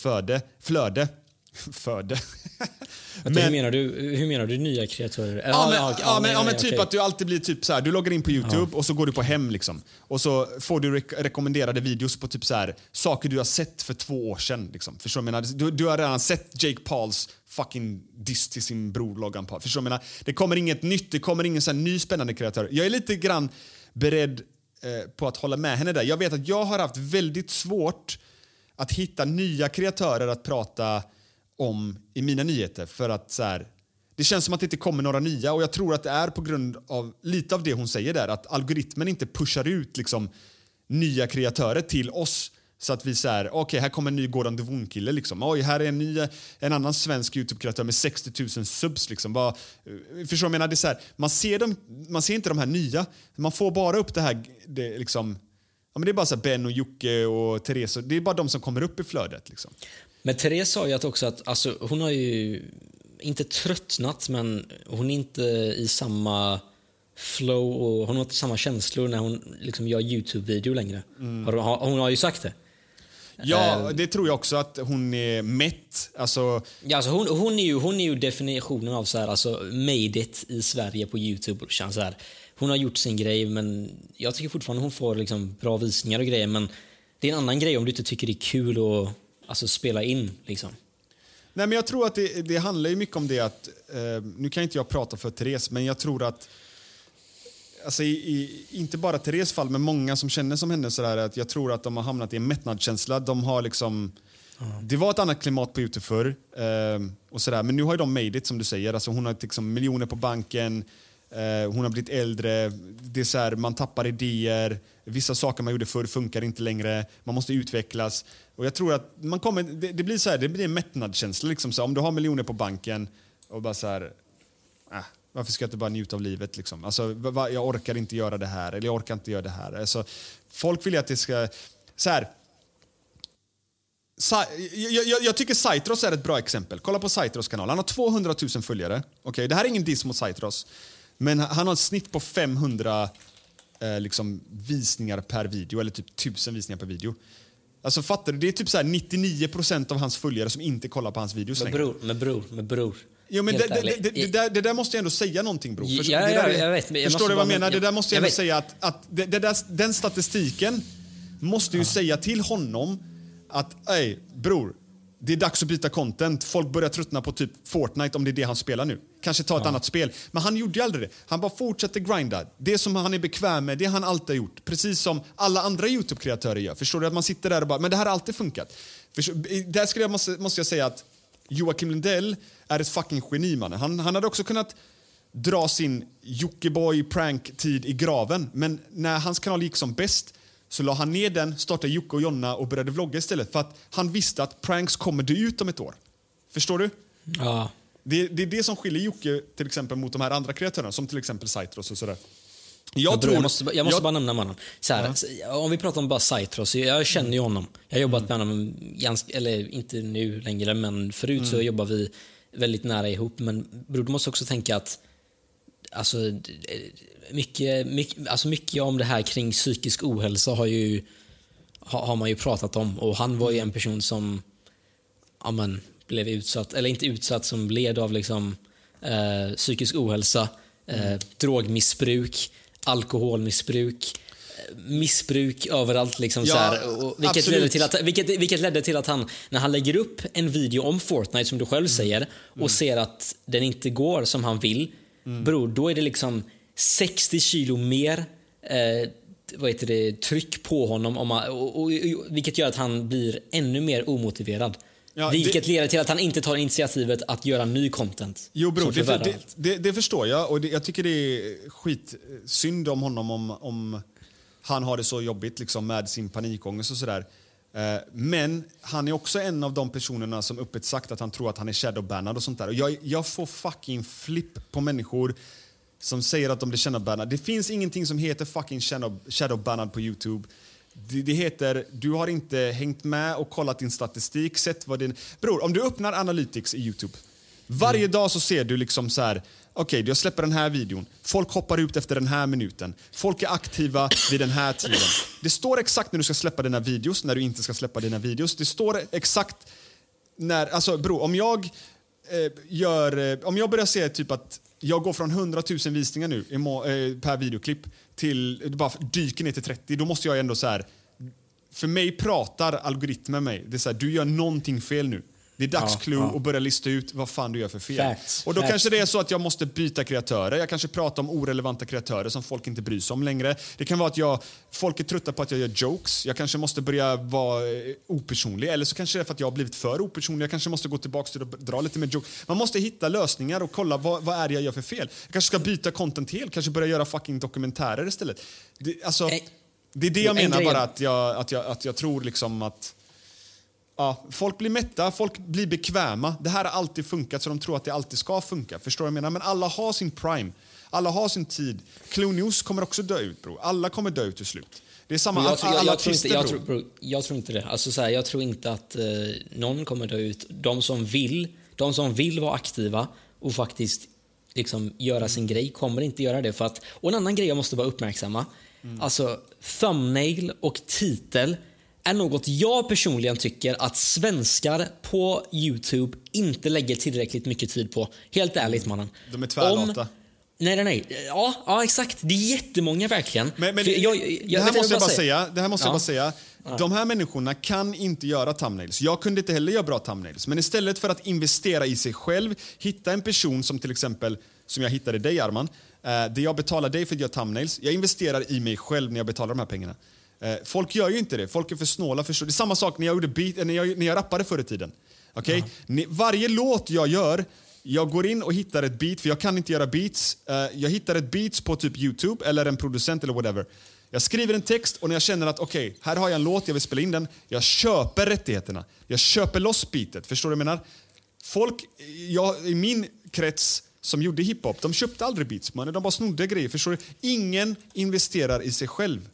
S3: flöde. Föde.
S1: Vänta, hur, menar du, hur menar du nya kreatörer?
S3: Ja, men,
S1: ja,
S3: ja, men, ja, men typ
S1: okej.
S3: att du alltid blir typ så här, du loggar in på Youtube och så går du på hem liksom. Och så får du rek- rekommenderade videos på typ så här, saker du har sett för två år sedan. Liksom. Förstår du menar? Du, du har redan sett Jake Pauls fucking diss till sin bror Logan Paul. Förstår du menar? Det kommer inget nytt, det kommer ingen så ny spännande kreatör. Jag är lite grann beredd eh, på att hålla med henne där. Jag vet att jag har haft väldigt svårt att hitta nya kreatörer att prata om i mina nyheter. För att så här, Det känns som att det inte kommer några nya och jag tror att det är på grund av lite av det hon säger där. Att algoritmen inte pushar ut liksom, nya kreatörer till oss. Så att vi säger, okej här kommer en ny Gordon Devon-kille liksom. Oj, här är en ny, en annan svensk YouTube-kreatör med 60 000 subs liksom. Bara, eh, förstår du vad jag menar? Det är så här, man, ser dem, man ser inte de här nya. Man får bara upp det här, det, liksom, ja, men det är bara så här Ben och Jocke och Therese. Det är bara de som kommer upp i flödet liksom.
S1: Men Therese sa ju att också att alltså, hon har ju inte tröttnat, men hon är inte i samma flow och hon har inte samma känslor när hon liksom gör Youtube-video längre.
S3: Mm.
S1: Har, har, hon har ju sagt det.
S3: Ja,
S1: Eh.
S3: det tror jag också att hon är mätt. Alltså,
S1: Ja, alltså hon, hon, är ju, hon är ju definitionen av så här, alltså, made it i Sverige på Youtube. Så här. Hon har gjort sin grej, men jag tycker fortfarande hon får liksom, bra visningar och grejer. Men det är en annan grej om du inte tycker det är kul att alltså, spela in. Liksom.
S3: Nej, men jag tror att det, det handlar ju mycket om det att, eh, nu kan inte jag prata för Therese, men jag tror att, alltså i, i, inte bara Therese fall, men många som känner som henne sådär, att jag tror att de har hamnat i en mättnadskänsla. De har liksom, det var ett annat klimat på Youtube förr, eh, och sådär, men nu har ju de made it som du säger. Alltså hon har liksom miljoner på banken, eh, hon har blivit äldre, det är så här, man tappar idéer, vissa saker man gjorde förr funkar inte längre, man måste utvecklas. Och jag tror att man kommer, det, det blir så här, det blir en mättnadskänsla. Liksom så här, om du har miljoner på banken och bara så här, äh, varför ska jag inte bara njuta av livet? Liksom? Alltså, va, va, jag orkar inte göra det här, eller jag orkar inte göra det här. Alltså, folk vill ju att det ska... Så här, Sa- jag, jag, jag tycker Saitros är ett bra exempel. Kolla på Saitros kanal. Han har 200 000 följare. Okej, det här är ingen diss mot Saitros. Men han har ett snitt på 500 eh, liksom, visningar per video, eller typ 1000 visningar per video. Alltså fattar du? Det är typ så här 99% av hans följare som inte kollar på hans videos
S1: Men
S3: längre.
S1: bror, men bror, men bror.
S3: Jo, men det, det, det, där, det där måste jag ändå säga någonting bror.
S1: Ja,
S3: Förstår-
S1: ja, jag vet, jag
S3: förstår du vad jag menar? Det där måste jag,
S1: jag
S3: ändå
S1: vet.
S3: säga att, att där, den statistiken måste ju säga till honom att ej bror, det är dags att byta content. Folk börjar tröttna på typ Fortnite om det är det han spelar nu. Kanske ta ett annat spel. Men han gjorde aldrig det. Han bara fortsätter grinda. Det som han är bekväm med, det han alltid har gjort. Precis som alla andra YouTube-kreatörer gör. Förstår du? Att man sitter där och bara, men det här har alltid funkat. Förstår, där skulle jag, måste, måste jag säga att Joakim Lundell är ett fucking geni mannen. Han, han hade också kunnat dra sin Jockiboi prank-tid i graven. Men när hans kanal gick som bäst så la han ner den, startade Jocke och Jonna och började vlogga istället. För att han visste att pranks kommer dö ut om ett år. Förstår du?
S1: Ja.
S3: Det, det är det som skiljer Jocke till exempel mot de här andra kreatörerna, som till exempel Saitros och sådär.
S1: Jag,
S3: Jag tror,
S1: jag måste, jag måste bara nämna mannen. Så här, Om vi pratar om bara Saitros, jag känner ju honom. Jag har jobbat med honom, ganska, eller inte nu längre, men förut så jobbar vi väldigt nära ihop. Men bror, du måste också tänka att alltså, mycket, mycket, alltså mycket om det här kring psykisk ohälsa har, ju, har, man ju pratat om. Och han var ju en person som ja, men, blev utsatt, eller inte utsatt, som led av liksom, eh, psykisk ohälsa, eh, drogmissbruk, alkoholmissbruk, missbruk överallt. Liksom,
S3: Ja,
S1: så här, och vilket,
S3: absolut.
S1: ledde till att, vilket, vilket ledde till att han, när han lägger upp en video om Fortnite, som du själv säger, och ser att den inte går som han vill, bror, då är det liksom 60 kilo mer eh, vad heter det, tryck på honom, om han, och, och, och, vilket gör att han blir ännu mer omotiverad.
S3: Ja,
S1: vilket
S3: det-
S1: leder till att han inte tar initiativet att göra ny content.
S3: Jo bror, det,
S1: förvärrar
S3: det, det, det förstår jag och jag tycker det är skitsynd om honom om, om han har det så jobbigt liksom, med sin panikångest och sådär. Eh, Men han är också en av de personerna som öppet sagt att han tror att han är shadowbannad och sånt där. Och jag, jag får fucking flipp på människor som säger att de blir shadowbannad. Det finns ingenting som heter fucking shadow, shadowbannad på Youtube. Det, det heter, du har inte hängt med och kollat din statistik, sett vad din... Bror, om du öppnar Analytics i Youtube. Varje dag så ser du liksom så här, okej, jag släpper den här videon. Folk hoppar ut efter den här minuten. Folk är aktiva vid den här tiden. Det står exakt när du ska släppa dina videos, när du inte ska släppa dina videos. Det står exakt när, alltså bror, om jag eh, gör, eh, om jag börjar se typ att jag går från 100 000 visningar nu i eh, per videoklipp till, det bara dyker ner till 30, då måste jag ändå så här, för mig pratar algoritmen med mig. Det är så här, du gör någonting fel nu. Det är dags
S1: Ja, ja.
S3: att börja lista ut vad fan du gör för fel.
S1: Facts,
S3: och då
S1: facts.
S3: kanske det är så att jag måste byta kreatörer. Jag kanske pratar om orelevanta kreatörer som folk inte bryr sig om längre. Det kan vara att jag, folk är trötta på att jag gör jokes. Jag kanske måste börja vara eh, opersonlig. Eller så kanske det är för att jag har blivit för opersonlig. Jag kanske måste gå tillbaka till att dra lite mer joke. Man måste hitta lösningar och kolla vad, vad är jag gör för fel. Jag kanske ska byta content helt. Kanske börja göra fucking dokumentärer istället. Det, alltså,
S1: Eh,
S3: det är det jag
S1: en
S3: menar bara att jag, att jag, att jag tror liksom att Ja, folk blir mätta, folk blir bekväma. Det här har alltid funkat så de tror att det alltid ska funka. Förstår jag menar? Men alla har sin prime. Alla har sin tid. News kommer också dö ut bror. Alla kommer dö ut till slut. Det är samma,
S1: jag, tror,
S3: alla
S1: jag, jag, tror inte, jag,
S3: bror.
S1: tror, bro, jag tror inte det. Alltså, så här, jag tror inte att eh, någon kommer dö ut. De som vill, de som vill vara aktiva och faktiskt liksom, göra sin grej kommer inte göra det. För att, och en annan grej jag måste bara uppmärksamma. Alltså, thumbnail och titel är något jag personligen tycker att svenskar på Youtube inte lägger tillräckligt mycket tid på. Helt ärligt mannen.
S3: De är tvärlata.
S1: Om- Nej, nej, nej. Ja, ja, exakt. Det är jättemånga verkligen.
S3: Men, men det,
S1: jag-
S3: det
S1: jag-
S3: här måste jag bara säga. Det här måste jag
S1: Ja.
S3: bara säga. De här människorna kan inte göra thumbnails. Jag kunde inte heller göra bra thumbnails. Men istället för att investera i sig själv, hitta en person som till exempel, som jag hittade dig Arman, eh, där jag betalar dig för att göra thumbnails. Jag investerar i mig själv när jag betalar de här pengarna. Eh, folk gör ju inte det. Folk är för snåla. Förstår. Det är samma sak när jag, gjorde beat, när jag, när jag rappade förr i tiden. Okej? Ni- Varje låt jag gör jag går in och hittar ett beat, för jag kan inte göra beats. Eh, jag hittar ett beats på typ Youtube eller en producent eller whatever. Jag skriver en text och när jag känner att okej, här har jag en låt, jag vill spela in den. Jag köper rättigheterna. Jag köper loss beatet. Förstår du vad jag menar? Folk jag, i min krets som gjorde hiphop, de köpte aldrig beats. Man. De bara snodde grejer. Förstår du? Ingen investerar i sig själv.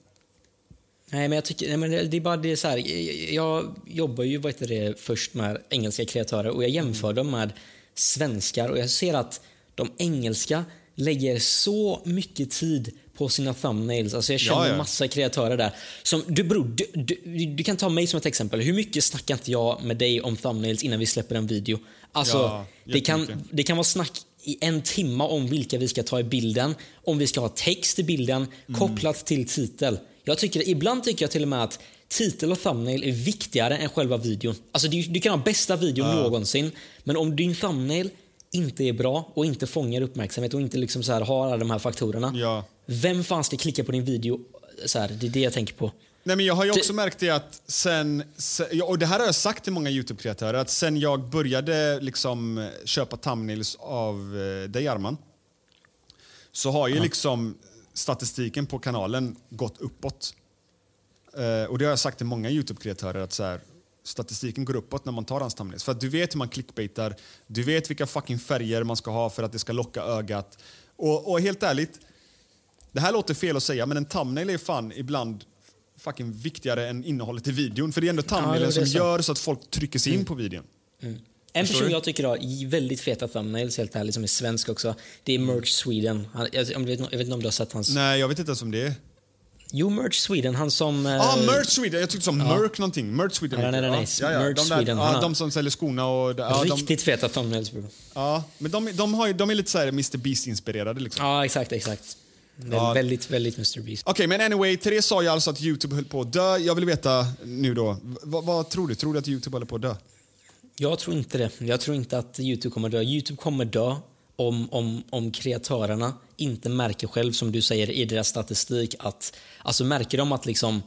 S1: Nej, men jag tycker, nej, men det det är bara det är så här, jag, jag jobbar ju vad heter det, först med engelska kreatörer och jag jämför dem med svenskar och jag ser att de engelska lägger så mycket tid på sina thumbnails. Alltså jag känner
S3: Ja, ja.
S1: massa kreatörer där. Som, du, bror, du, du, du kan ta mig som ett exempel. Hur mycket snackar inte jag med dig om thumbnails innan vi släpper en video? Alltså,
S3: Ja,
S1: det, kan, det kan vara snack i en timme om vilka vi ska ta i bilden, om vi ska ha text i bilden
S3: Mm.
S1: kopplat till titel. Jag tycker, ibland tycker jag till och med att titel och thumbnail är viktigare än själva videon. Alltså du, du kan ha bästa videon någonsin, men om din thumbnail inte är bra och inte fångar uppmärksamhet och inte liksom så här har alla de här faktorerna.
S3: Ja.
S1: Vem fan ska klicka på din video? Så här, det är det jag tänker på.
S3: Nej, men jag har ju också
S1: Det-
S3: märkt det att sen, ja, och det här har jag sagt till många Youtube-kreatörer, att sen jag började liksom köpa thumbnails av eh, dig Arman, så har ju liksom statistiken på kanalen gått uppåt. Eh, och det har jag sagt till många Youtube-kreatörer att så här, statistiken går uppåt när man tar hans thumbnails. För att du vet hur man clickbaitar, du vet vilka fucking färger man ska ha för att det ska locka ögat. Och, och helt ärligt, det här låter fel att säga, men en thumbnail är fan ibland fucking viktigare än innehållet i videon. För det är ändå
S1: Ja,
S3: thumbnailen
S1: är
S3: som
S1: så.
S3: gör så att folk trycker sig in på videon.
S1: En person
S3: du?
S1: jag tycker har väldigt feta thumbnails, helt ärligt, som är svensk också, det är Merch Sweden. Han, jag, jag, vet, jag vet inte om du har sett hans...
S3: Nej, jag vet inte ens om det är.
S1: Jo, Merch Sweden, han som...
S3: Ja,
S1: eh,
S3: ah, Merch Sweden. Jag tyckte som Merch någonting. Merch Sweden.
S1: Ja, nej, nej, nej.
S3: Ja, ja,
S1: Merch
S3: de, där,
S1: Sweden,
S3: ja, de som säljer skorna och... Ja, de,
S1: Riktigt feta thumbnails, bror.
S3: ja, men de, de, har, de är lite så här Mr Beast-inspirerade. Liksom.
S1: Ja, exakt, exakt.
S3: Ja.
S1: Väldigt, väldigt Mr Beast.
S3: Okej, men anyway, Therese sa ju alltså att Youtube höll på att dö. Jag vill veta nu då, vad, vad tror du? Tror du att Youtube håller på att dö?
S1: Jag tror inte det. Jag tror inte att Youtube kommer dö. Youtube kommer dö om, om, om kreatörerna inte märker själv, som du säger i deras statistik, att alltså märker de att liksom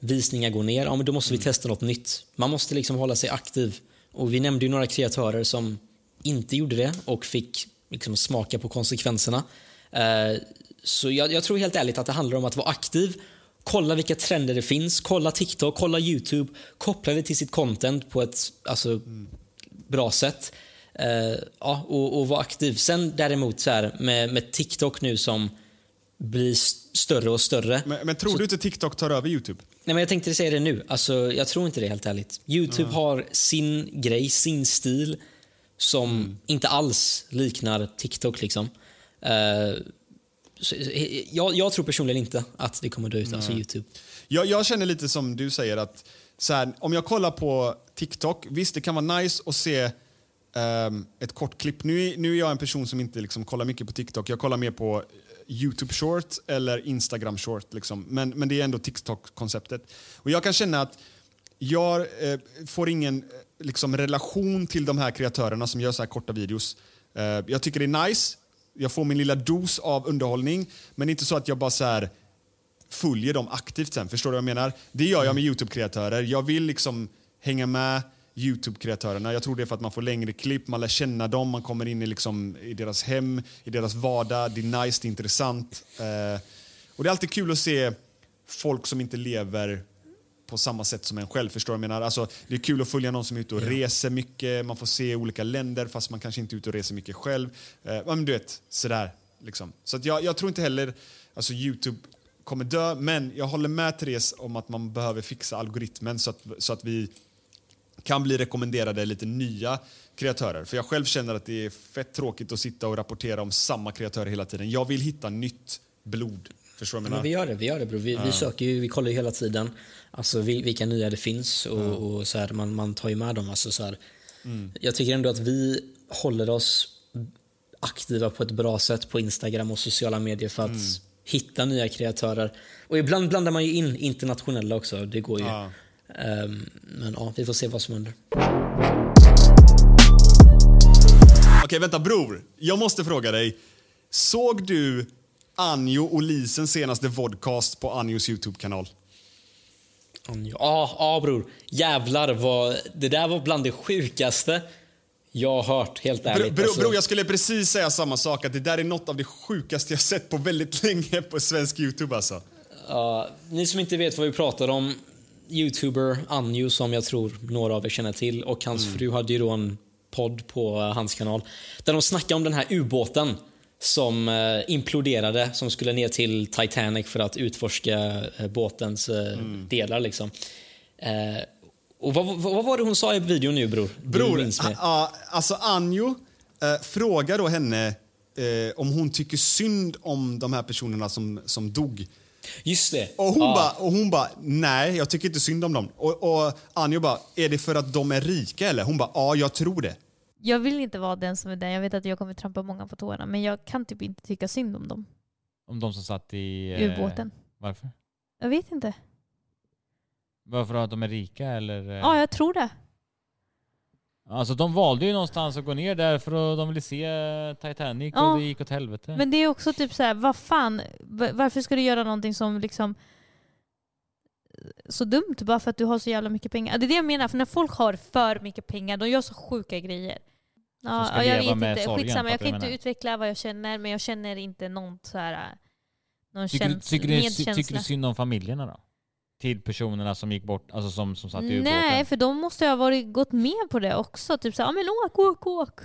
S1: visningar går ner, ja men då måste vi testa något nytt. Man måste liksom hålla sig aktiv. Och vi nämnde ju några kreatörer som inte gjorde det och fick liksom smaka på konsekvenserna. Eh, så jag, jag tror helt ärligt att det handlar om att vara aktiv, kolla vilka trender det finns, kolla TikTok, kolla YouTube, koppla det till sitt content på ett alltså, bra sätt. Eh, ja, och, och vara aktiv. Sen däremot så här, med, med TikTok nu som blir större och större.
S3: Men, men tror du inte TikTok tar över Youtube?
S1: Nej, men jag tänkte säga det nu. Alltså, jag tror inte det helt ärligt. Youtube har sin grej, sin stil som inte alls liknar TikTok. liksom. Så, eh, jag, jag tror personligen inte att det kommer dö ut, alltså Youtube.
S3: Jag, jag känner lite som du säger att här, om jag kollar på TikTok, visst det kan vara nice att se ehm, ett kort klipp. Nu, är- nu är jag en person som inte liksom kollar mycket på TikTok. Jag kollar mer på eh, YouTube short eller Instagram short. Liksom. Men, men det är ändå TikTok-konceptet. Och jag kan känna att jag eh, får ingen eh, liksom, relation till de här kreatörerna som gör så här korta videos. Eh, jag tycker det är nice. Jag får min lilla dos av underhållning. Men inte så att jag bara så här följer dem aktivt sen. Förstår du vad jag menar? Det gör jag med Youtube-kreatörer. Jag vill liksom hänga med Youtube-kreatörerna. Jag tror det är för att man får längre klipp, man lär känna dem, man kommer in i, liksom, i deras hem, i deras vardag. Det är nice, det är intressant. Eh, och det är alltid kul att se folk som inte lever på samma sätt som en själv. Förstår jag menar? Alltså, det är kul att följa någon som är ute och reser mycket, man får se olika länder fast man kanske inte är ute och reser mycket själv. Eh, men du vet, sådär. Liksom. Så att jag, jag tror inte heller alltså Youtube kommer dö, men jag håller med Therese om att man behöver fixa algoritmen så att, så att vi kan bli rekommenderade lite nya kreatörer. För jag själv känner att det är fett tråkigt att sitta och rapportera om samma kreatörer hela tiden. Jag vill hitta nytt blod. Förstår du
S1: Men vi gör det, vi gör det bro. Vi, vi söker ju, vi kollar ju hela tiden alltså, vil- vilka nya det finns och, och så här, man, man tar ju med dem. Alltså, så här. Jag tycker ändå att vi håller oss aktiva på ett bra sätt på Instagram och sociala medier för att hitta nya kreatörer. Och ibland blandar man ju in internationella också, det går ju.
S3: Ja.
S1: Ehm, men ja, vi får se vad som händer.
S3: Okej, vänta bror. Jag måste fråga dig. Såg du Anjo och Lisens senaste vodcast på Anjos Youtube-kanal?
S1: Ja, ja bror. Jävlar vad... Det där var bland det sjukaste jag har hört, helt
S3: Bro,
S1: ärligt.
S3: bro,
S1: Alltså,
S3: bro, jag skulle precis säga samma sak. Att det där är något av det sjukaste jag sett på väldigt <laughs> länge på svensk Youtube alltså.
S1: ja, ni som inte vet vad vi pratar om, youtuber Anjo som jag tror några av er känner till och hans
S3: Mm.
S1: fru hade ju då en podd på hans kanal där de snackade om den här ubåten som eh, imploderade, som skulle ner till Titanic för att utforska eh, båtens eh,
S3: Mm.
S1: delar. Liksom. Eh, och vad, vad, var det hon sa i videon nu bror?
S3: Bror,
S1: minns mig.
S3: a- a- alltså Anjo, eh, fråga då henne eh, om hon tycker synd om de här personerna som, som dog.
S1: Just det.
S3: Och hon
S1: Ja.
S3: bara, bara, nej jag tycker inte synd om dem. Och, och Anjo bara, är det för att de är rika eller? Hon bara, ja jag tror det.
S7: Jag vill inte vara den som är den. Jag vet att jag kommer trampa många på tårna. Men jag kan typ inte tycka synd om dem.
S8: Om de som satt i... eh,
S7: Ubåten.
S8: Varför?
S7: Jag vet inte.
S8: Varför att de är rika eller? eh?
S7: Ja, jag tror det.
S8: Alltså de valde ju någonstans att gå ner där för att de ville se Titanic
S7: Ja.
S8: och det gick åt helvete.
S7: Men det är också typ så här, vad fan, va- varför ska du göra någonting som liksom så dumt bara för att du har så jävla mycket pengar? Det är det jag menar, för när folk har för mycket pengar, de gör så sjuka grejer. Ja, ja, jag vet inte,
S8: sorgen,
S7: skitsamma. Jag kan inte utveckla vad jag känner, men jag känner inte någon så här någon
S8: tycker, du,
S7: käns-
S8: tycker, du, tycker du synd om familjerna då? Till personerna som gick bort, alltså som, som satt i ubåten?
S7: Nej, för de måste ha varit, gått med på det också. Typ såhär, ja men åk, åk, åk.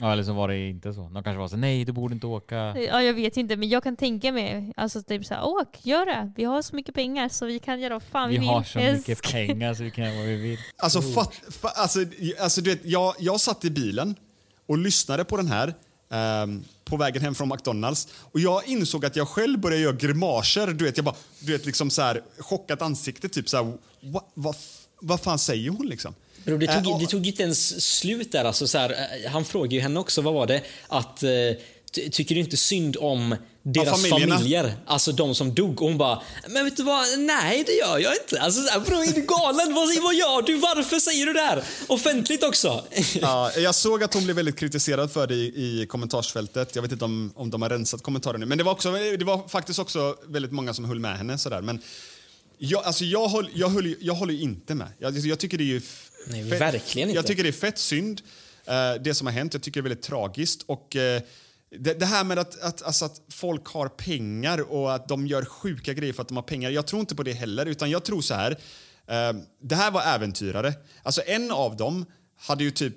S8: Ja eller så var det inte så. De kanske var så nej du borde inte åka.
S7: Ja, jag vet inte, men jag kan tänka mig, alltså typ såhär, åk, gör det. Vi har så mycket pengar så vi kan göra vad fan vi,
S8: Vi
S7: vill.
S8: har så mycket
S7: Älsk.
S8: pengar så vi kan göra vad vi vill.
S3: Alltså, fatt, fa, alltså, alltså du vet, jag, jag satt i bilen och lyssnade på den här ehm, på vägen hem från McDonalds och jag insåg att jag själv började göra grimaser. Du vet, jag bara, du vet, liksom så här, chockat ansikte, typ så här, vad, vad, vad fan säger hon liksom?
S1: Bro, det, tog,
S3: och-
S1: det tog inte ens slut där. Alltså, så här, eh, han frågade ju henne också, vad var det? Att, ty, tycker du inte synd om deras familjer? Alltså de som dog. Och hon bara, men vet du vad? Nej, det gör jag inte. Alltså, så här, bro, är du galen? vad, vad gör du? Varför säger du det här? Offentligt också. <laughs>
S3: Ja, jag såg att hon blev väldigt kritiserad för det i, i kommentarsfältet. Jag vet inte om, om de har rensat kommentarer nu. Men det var, också, det var faktiskt också väldigt många som höll med henne. Sådär. Men jag, alltså jag, håll, jag, höll, jag håller inte med. Jag, jag tycker det är ju...
S1: Nej, verkligen inte.
S3: Jag tycker det är fett synd, eh, det som har hänt. Jag tycker det är väldigt tragiskt. Och eh, det, det här med att, att, alltså att folk har pengar och att de gör sjuka grejer för att de har pengar. Jag tror inte på det heller, utan jag tror så här. Eh, det här var äventyrare. Alltså en av dem hade ju typ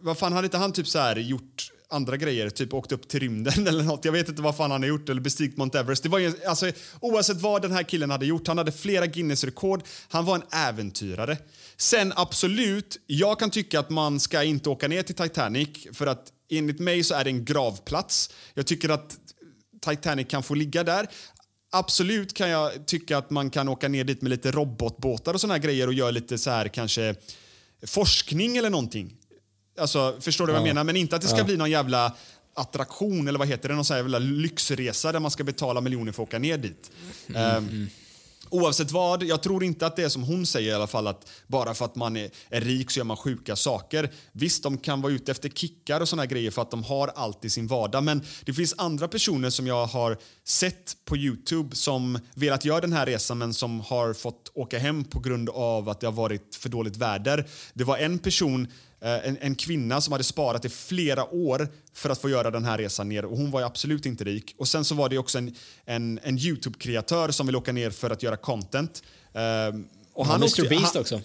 S3: vad fan hade inte han typ så här gjort andra grejer, typ åkt upp till rymden <laughs> eller något. Jag vet inte vad fan han har gjort eller bestigit Mount Everest. Det var ju, alltså, oavsett vad den här killen hade gjort, han hade flera Guinness-rekord. Han var en äventyrare. Sen absolut, jag kan tycka att man ska inte åka ner till Titanic för att enligt mig så är det en gravplats. Jag tycker att Titanic kan få ligga där. Absolut kan jag tycka att man kan åka ner dit med lite robotbåtar och såna här grejer och göra lite så här kanske forskning eller någonting. Alltså, förstår du vad jag
S1: Ja.
S3: menar? Men inte att det ska
S1: Ja.
S3: bli någon jävla attraktion eller vad heter det? Någon sån här jävla lyxresa där man ska betala miljoner för att åka ner dit. Ehm, Oavsett vad, jag tror inte att det är som hon säger i alla fall att bara för att man är, är rik så gör man sjuka saker. Visst, de kan vara ute efter kickar och såna här grejer för att de har allt i sin vardag. Men det finns andra personer som jag har sett på Youtube som velat göra den här resan men som har fått åka hem på grund av att det har varit för dåligt väder. Det var en person en, en kvinna som hade sparat i flera år för att få göra den här resan ner och hon var ju absolut inte rik. Och sen så var det också en, en, en Youtube-kreatör som ville åka ner för att göra content. Ehm, och
S1: Ja, Mr
S3: åkte-
S1: Beast
S3: han-
S1: också.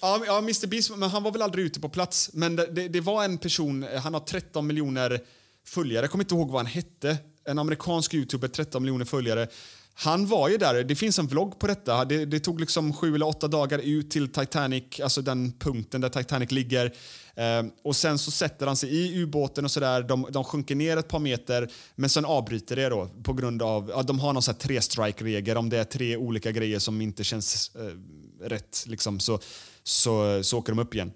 S3: Ja, ja, Mr Beast, men han var väl aldrig ute på plats. Men det, det, det var en person, eh, han har 13 miljoner följare, jag kommer inte ihåg vad han hette. En amerikansk youtuber, 13 miljoner följare. Han var ju där, det finns en vlogg på detta. Det, det tog liksom sju eller åtta dagar ut till Titanic, alltså den punkten där Titanic ligger. Eh, och sen så sätter han sig i ubåten och sådär. De, de sjunker ner ett par meter, men sen avbryter det då på grund av, ja, de har någon sån här tre strike-regel. Om det är tre olika grejer som inte känns eh, rätt, liksom, så, så, så åker de upp igen.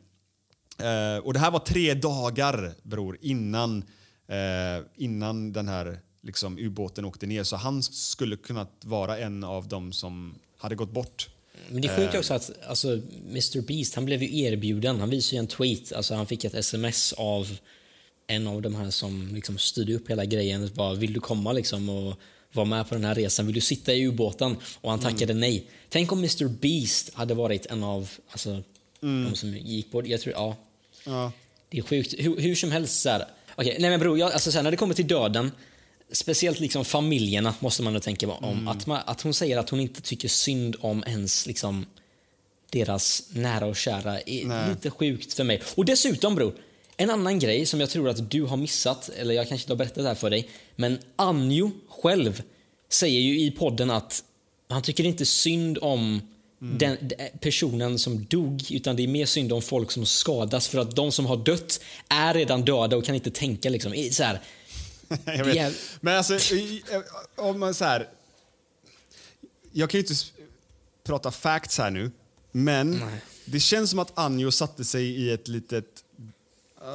S3: Eh, och det här var tre dagar, bror, innan, eh, innan den här liksom, ubåten åkte ner. Så han skulle kunnat vara en av dem som hade gått bort.
S1: Men det är sjukt
S3: Eh,
S1: också att alltså, Mr Beast, han blev ju erbjuden. Han visade ju en tweet, alltså han fick ett sms av en av de här som liksom styrde upp hela grejen. Bara, vill du komma liksom och vara med på den här resan? Vill du sitta i ubåten? Och han
S3: Mm.
S1: tackade nej. Tänk om Mr Beast hade varit en av alltså,
S3: Mm.
S1: de som gick bort. Jag tror, ja.
S3: Ja.
S1: Det är sjukt. Hur, hur som helst så här. Okej, nej men bror, jag, alltså så här, när det kommer till döden, speciellt liksom familjerna måste man nog tänka om.
S3: Mm.
S1: Att, man, att hon säger att hon inte tycker synd om ens liksom deras nära och kära är
S3: Nej.
S1: lite sjukt för mig. Och dessutom bror, en annan grej som jag tror att du har missat, eller jag kanske inte har berättat det här för dig, men Anjo själv säger ju i podden att han tycker inte synd om den den personen som dog, utan det är mer synd om folk som skadas för att de som har dött är redan döda och kan inte tänka liksom. Så här, <laughs>
S3: jag vet. Men alltså, om man så här... Jag kan ju inte prata facts här nu, men det känns som att Anjo satte sig i ett litet...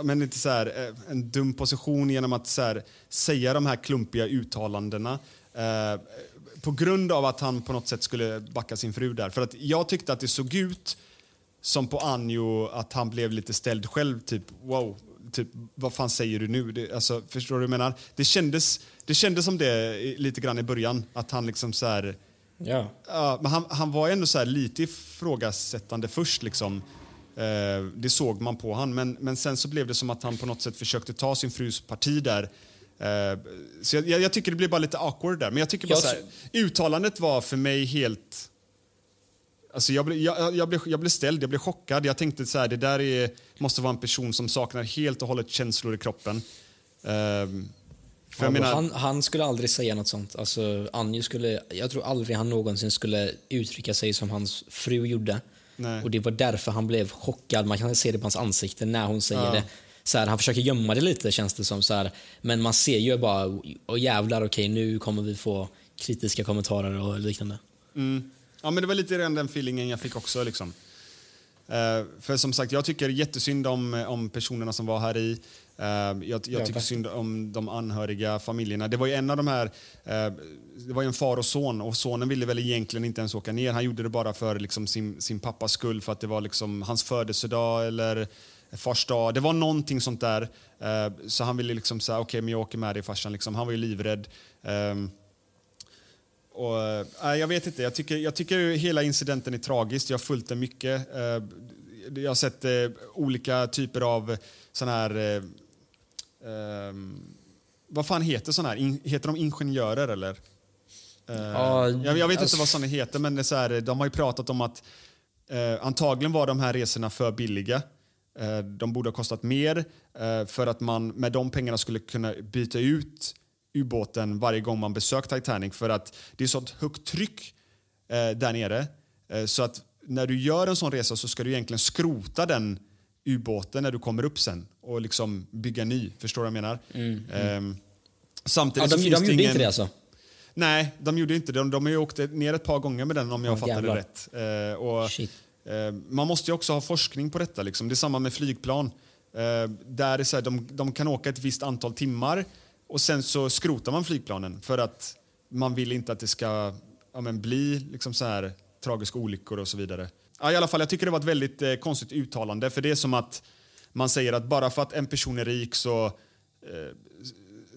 S3: Men lite så här, eh, en dum position genom att så här, säga de här klumpiga uttalandena. Eh, på grund av att han på något sätt skulle backa sin fru där. För att jag tyckte att det såg ut som på Anjo att han blev lite ställd själv. Typ, wow, typ, vad fan säger du nu? Det, alltså, förstår du vad jag menar? Det kändes, det kändes som det lite grann i början. Att han liksom så här...
S1: ja.
S3: Ja, men han, han var ändå så lite ifrågasättande först. Liksom. Eh, det såg man på han. Men, men sen så blev det som att han på något sätt försökte ta sin frus parti där. Eh, så jag, jag, jag tycker det blev bara lite awkward där. Men jag tycker bara
S1: Jag
S3: så här, uttalandet var för mig helt... Alltså jag, blev, jag, jag, blev, jag blev ställd, jag blev chockad. Jag tänkte så här, det där är, måste vara en person som saknar helt och hållet känslor i kroppen. Jag
S1: Ja,
S3: menar,
S1: han, han skulle aldrig säga något sånt. Alltså, Anjo skulle, jag tror aldrig han någonsin skulle uttrycka sig som hans fru gjorde.
S3: Nej.
S1: Och Det var därför han blev chockad. Man kan se det på hans ansikte när hon säger
S3: Ja.
S1: det. Så här, han försöker gömma det lite känns det som. Så här. Men man ser ju bara, och jävlar okej nu kommer vi få kritiska kommentarer och liknande.
S3: Mm. Ja, men det var lite grann den feelingen jag fick också. Liksom. Eh, för som sagt, jag tycker jättesynd om, om personerna som var här i. Eh, jag jag tycker synd om de anhöriga, familjerna. Det var ju en av de här, eh, det var en far och son och sonen ville väl egentligen inte ens åka ner. Han gjorde det bara för liksom, sin, sin pappas skull, för att det var liksom hans födelsedag eller fars dag. Det var någonting sånt där. Så han ville liksom säga, okej men jag åker med dig farsan. Liksom. Han var ju livrädd. Ehm, och, äh, jag vet inte, jag tycker, jag tycker hela incidenten är tragisk. Jag har följt den mycket. Eh, jag har sett eh, olika typer av sån här... Eh, ehm, vad fan heter sån här? In, heter de ingenjörer eller?
S1: Ja,
S3: jag, jag vet
S1: alltså-
S3: inte vad såna heter, men det är så här, de har ju pratat om att antagligen var de här resorna för billiga. De borde ha kostat mer för att man med de pengarna skulle kunna byta ut ubåten varje gång man besökt Titanic för att det är sånt högt tryck eh, där nere eh, så att när du gör en sån resa så ska du egentligen skrota den ubåten när du kommer upp sen och liksom bygga ny. Förstår du vad jag menar?
S1: Mm,
S3: Ehm, samtidigt
S1: Ja, de, de
S3: det
S1: gjorde
S3: ingen...
S1: inte det alltså?
S3: Nej, de gjorde inte det. De, de har ju åkt ner ett par gånger med den om jag
S1: jävlar.
S3: det rätt. Eh, och, eh, man måste ju också ha forskning på detta. Liksom. Det är samma med flygplan. Eh, där är så här, de, de kan åka ett visst antal timmar och sen så skrotar man flygplanen för att man vill inte att det ska ja, men bli liksom så här, tragiska olyckor och så vidare. Ja, I alla fall, jag tycker det var ett väldigt eh, konstigt uttalande för det är som att man säger att bara för att en person är rik så eh,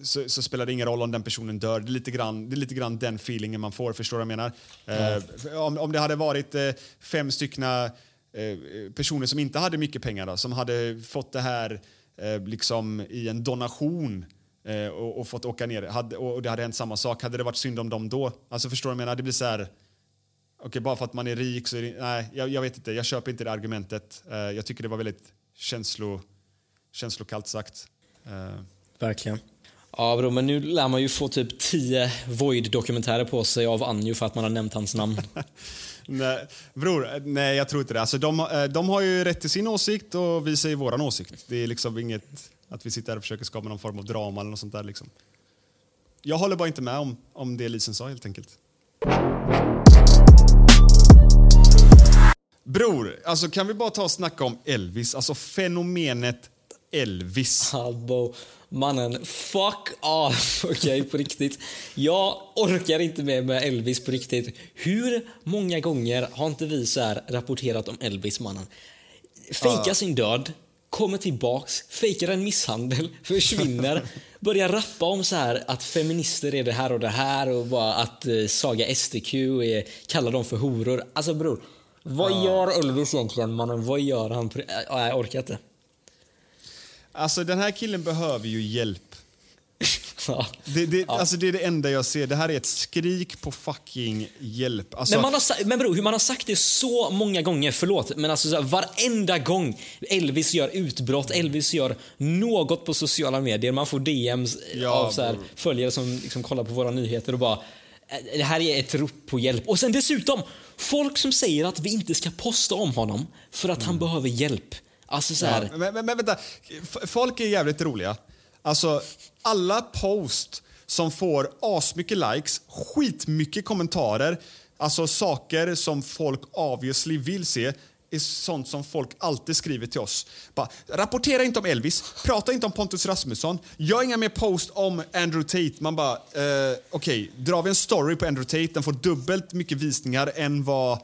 S3: så, så spelar det ingen roll om den personen dör. Det är lite grann, det är lite grann den feelingen man får. Förstår du vad jag menar? Eh, om, om det hade varit eh, fem styckna eh, personer som inte hade mycket pengar då, som hade fått det här eh, liksom i en donation eh, och, och fått åka ner hade, och, och det hade hänt samma sak. Hade det varit synd om dem då? Alltså förstår du vad jag menar? Det blir så här... Okej, bara för att man är rik så är det... Nej, jag, jag vet inte. Jag köper inte det argumentet. Eh, jag tycker det var väldigt känslo, känslokallt sagt. Eh,
S1: Verkligen. Ja bro, men nu lär man ju få typ 10 Void-dokumentärer på sig av Anjo för att man har nämnt hans namn. <laughs>
S3: Nej, bror, nej jag tror inte det. Alltså, de, eh, de har ju rätt till sin åsikt och vi säger våran åsikt. Det är liksom inget att vi sitter här och försöker skapa någon form av drama eller något sånt där. Liksom. Jag håller bara inte med om, om det Lisen sa helt enkelt. Bror, alltså kan vi bara ta och snacka om Elvis? Alltså fenomenet Elvis.
S1: Halbo. Mannen, fuck off. <laughs> Okej, på riktigt. Jag orkar inte med med Elvis på riktigt. Hur många gånger har inte vi så rapporterat om Elvis, mannen? Fejkar
S9: Ja.
S1: sin död, kommer tillbaks, fejkar en misshandel, <laughs> försvinner, börjar rappa om så här att feminister är det här och det här och bara att eh, Saga STQ är, kallar dem för horor. Alltså bror, vad
S3: Ja.
S1: gör Elvis egentligen mannen? Vad gör han? På, äh, jag orkar inte.
S3: Alltså den här killen behöver ju hjälp. <laughs> Det, det, alltså, det är det enda jag ser. Det här är ett skrik på fucking hjälp. Alltså,
S1: men, man har, men bror, hur man har sagt det så många gånger, förlåt, men alltså så här, varenda gång Elvis gör utbrott, Elvis gör något på sociala medier, man får DMs av så här, följare som liksom kollar på våra nyheter och bara det här är ett rop på hjälp. Och sen dessutom, folk som säger att vi inte ska posta om honom för att han behöver hjälp. Alltså så här,
S3: Ja, men, men, men vänta, folk är jävligt roliga. Alltså, alla post som får asmycket likes, skitmycket kommentarer, alltså saker som folk obviously vill se, är sånt som folk alltid skriver till oss. Bara, rapportera inte om Elvis, prata inte om Pontus Rasmusson, gör inga mer post om Andrew Tate. Man bara, eh, okej, drar vi en story på Andrew Tate, den får dubbelt mycket visningar än vad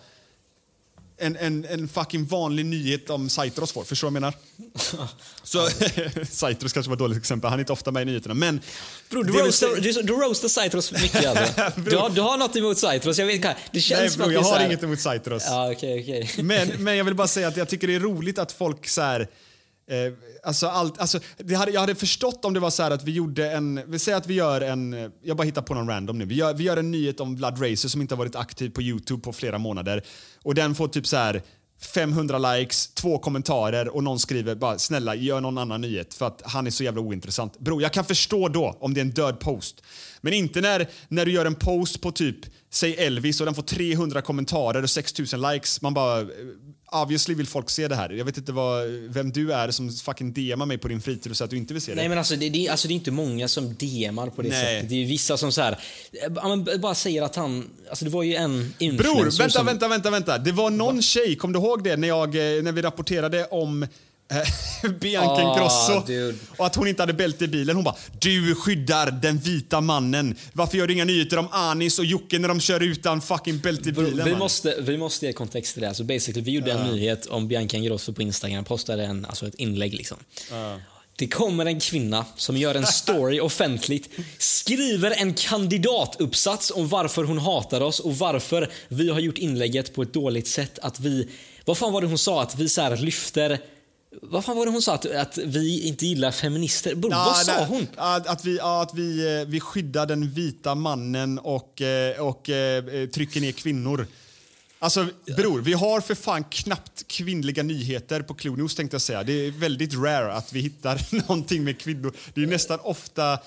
S3: en, en, en fucking vanlig nyhet om Saitros får. Förstår du vad jag menar? <laughs> Så, <laughs> Saitros kanske var ett dåligt exempel, han är inte ofta med i nyheterna. Men
S1: Bro, du, roastar, du, du roastar Saitros för mycket alltså. <laughs> du, har, du har något emot Saitros, jag vet inte. Det känns
S3: Nej bro, jag har
S1: här-
S3: inget emot Saitros.
S1: Ja, okej, okej.
S3: Men, men jag vill bara säga att jag tycker det är roligt att folk så här... Eh, alltså allt, alltså, det hade, jag hade förstått om det var så här att vi gjorde en... Vi säger att vi gör en... Eh, jag bara hittar på någon random nu. Vi gör, vi gör en nyhet om Vlad Racer som inte har varit aktiv på Youtube på flera månader. Och den får typ så här 500 likes, två kommentarer och någon skriver bara snälla gör någon annan nyhet för att han är så jävla ointressant. Bro, jag kan förstå då om det är en död post. Men inte när, när du gör en post på typ, säg Elvis och den får 300 kommentarer och 6000 likes. Man bara, eh, obviously vill folk se det här. Jag vet inte vad, vem du är som fucking DMar mig på din fritid och säger att du inte vill se det.
S1: Nej men alltså det, det, alltså det är inte många som DMar på det
S3: Nej.
S1: sättet. Det är vissa som så här, bara säger att han, alltså det var ju en influencer
S3: Bror, vänta,
S1: som,
S3: vänta, vänta, vänta. Det var någon tjej, kom du ihåg det när, jag, eh, när vi rapporterade om <laughs> Bianca
S1: Ah,
S3: Ingrosso
S1: dude.
S3: och att hon inte hade bälte i bilen. Hon bara “Du skyddar den vita mannen. Varför gör du inga nyheter om Anis och Jocke när de kör utan fucking bälte i bilen?”
S1: vi,
S3: man?"
S1: måste, vi måste ge kontext till det. Alltså basically, vi gjorde en nyhet om Bianca Ingrosso på Instagram, postade en, alltså ett inlägg liksom. Det kommer en kvinna som gör en story <laughs> offentligt, skriver en kandidatuppsats om varför hon hatar oss och varför vi har gjort inlägget på ett dåligt sätt. Att vi, vad fan var det hon sa? Att vi så lyfter vad fan var det hon sa? Att, att vi inte gillar feminister? Bro,
S3: Ja,
S1: vad sa
S3: nej,
S1: hon?
S3: Att, att, vi, att vi, eh, vi skyddar den vita mannen och, eh, och eh, trycker ner kvinnor. Alltså bror, vi har för fan knappt kvinnliga nyheter på News tänkte jag säga. Det är väldigt rare att vi hittar <laughs> någonting med kvinnor. Det är nästan ofta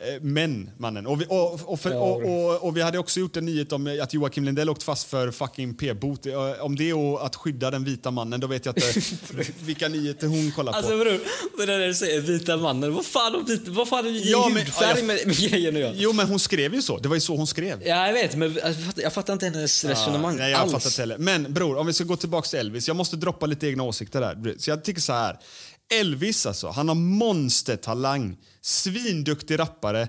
S3: eh, män, mannen. Och vi, och, och, för, och, och, vi hade också gjort en nyhet om att Joakim Lindell åkt fast för fucking p-bot. Eh, Om det är att skydda den vita mannen, då vet jag inte <laughs> vilka nyheter hon kollar på.
S1: Alltså bror, det där du säger vita mannen, vad fan, har vad fan är det
S3: Ja, men-
S1: hudfärg med, med grejen nu?
S3: Jo, men hon skrev ju så. Det var ju så hon skrev.
S1: Ja, jag vet, men jag fattar, jag fattar inte hennes resonemang
S3: Ja, nej, jag
S1: alls.
S3: fattar inte heller. Men bror, om vi ska gå tillbaka till Elvis. Jag måste droppa lite egna åsikter där. Så jag tycker så här. Elvis alltså, han har monstertalang. Svinduktig rappare.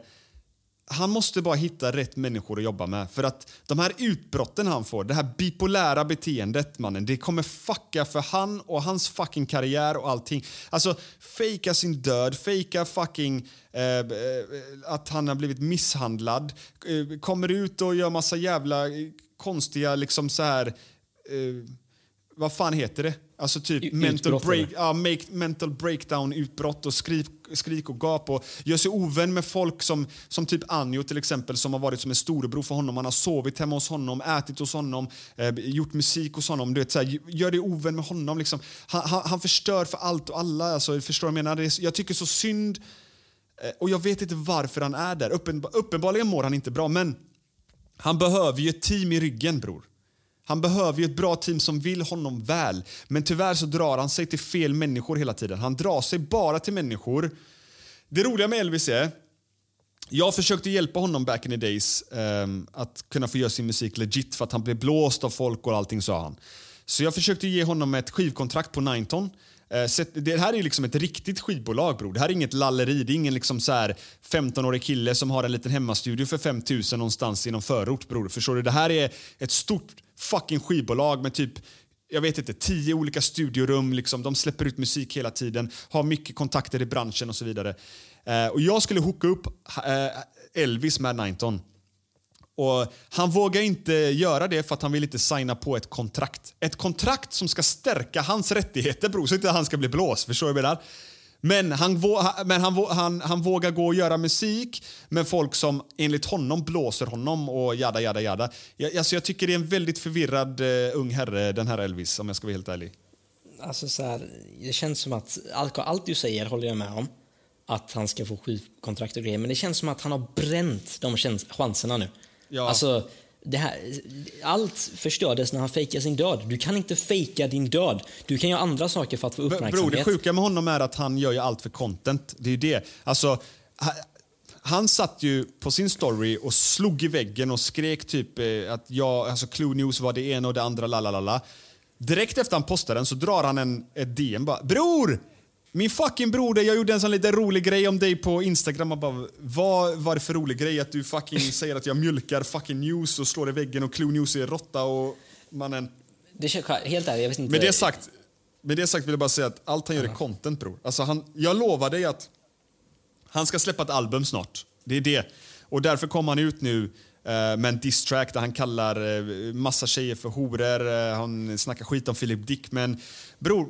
S3: Han måste bara hitta rätt människor att jobba med. För att de här utbrotten han får, det här bipolära beteendet mannen, det kommer fucka för han och hans fucking karriär och allting. Alltså, fejka sin död, fejka fucking eh, eh att han har blivit misshandlad. Eh, kommer ut och gör massa jävla eh, konstiga liksom så här... Eh, vad fan heter det? Alltså typ mental, break, ja, make, mental breakdown, utbrott och skrik, skrik och gap och gör sig ovän med folk som, som typ Anjo till exempel som har varit som en storebror för honom. Han har sovit hemma hos honom, ätit hos honom, eh, gjort musik hos honom. Du vet, så här, gör dig ovän med honom. Liksom. Han, han, han förstör för allt och alla. Alltså, förstår jag menar? Det är, jag tycker så synd eh, och jag vet inte varför han är där. Uppenba, uppenbarligen mår han inte bra men han behöver ju ett team i ryggen bror. Han behöver ju ett bra team som vill honom väl. Men tyvärr så drar han sig till fel människor hela tiden. Han drar sig bara till människor. Det roliga med Elvis är, jag försökte hjälpa honom back in the days um, att kunna få göra sin musik legit för att han blev blåst av folk och allting sa han. Så jag försökte ge honom ett skivkontrakt på Nineton. Uh, Det här är liksom ett riktigt skivbolag bror. Det här är inget lalleri. Det är ingen liksom så här 15-årig kille som har en liten hemmastudio för 5000 någonstans i någon förort bror. Förstår du? Det här är ett stort fucking skivbolag med typ jag vet inte, tio olika studiorum. Liksom. De släpper ut musik hela tiden, har mycket kontakter i branschen och så vidare. Eh, och jag skulle hooka upp eh, Elvis med Nineton. Och han vågar inte göra det för att han vill inte signa på ett kontrakt. Ett kontrakt som ska stärka hans rättigheter bror, så inte han ska bli blåst. Förstår du vad jag menar? Men, han, men han, han, han vågar gå och göra musik med folk som enligt honom blåser honom och jada jada jada. Jag, alltså jag tycker det är en väldigt förvirrad eh, ung herre, den här Elvis, om jag ska vara helt ärlig.
S1: Alltså så här, det känns som att allt, allt du säger håller jag med om. Att han ska få skivkontrakt och grejer. Men det känns som att han har bränt de chans- chanserna nu.
S3: Ja.
S1: Alltså, det här, allt förstördes när han fejkade sin död. Du kan inte fejka din död. Du kan göra andra saker för att få uppmärksamhet.
S3: det sjuka med honom är att han gör ju allt för content. Det är ju det. Alltså, ha- han satt ju på sin story och slog i väggen och skrek typ eh, att jag, alltså Clue News var det ena och det andra, la la la la. Direkt efter han postade den så drar han en, ett DM bara “Bror! Min fucking broder, jag gjorde en sån liten rolig grej om dig på Instagram. Och bara, vad var det för rolig grej att du fucking <laughs> säger att jag mjölkar fucking news och slår i väggen och Clue News är råtta och mannen...
S1: Det känns, helt ärligt, jag vet inte.
S3: Med det sagt, med det sagt vill jag bara säga att allt han gör är content bror. Alltså han, jag lovar dig att han ska släppa ett album snart. Det är det. Och därför kom han ut nu eh, med en diss-track där han kallar eh, massa tjejer för horor. Eh, han snackar skit om Philip Dick. Men bror,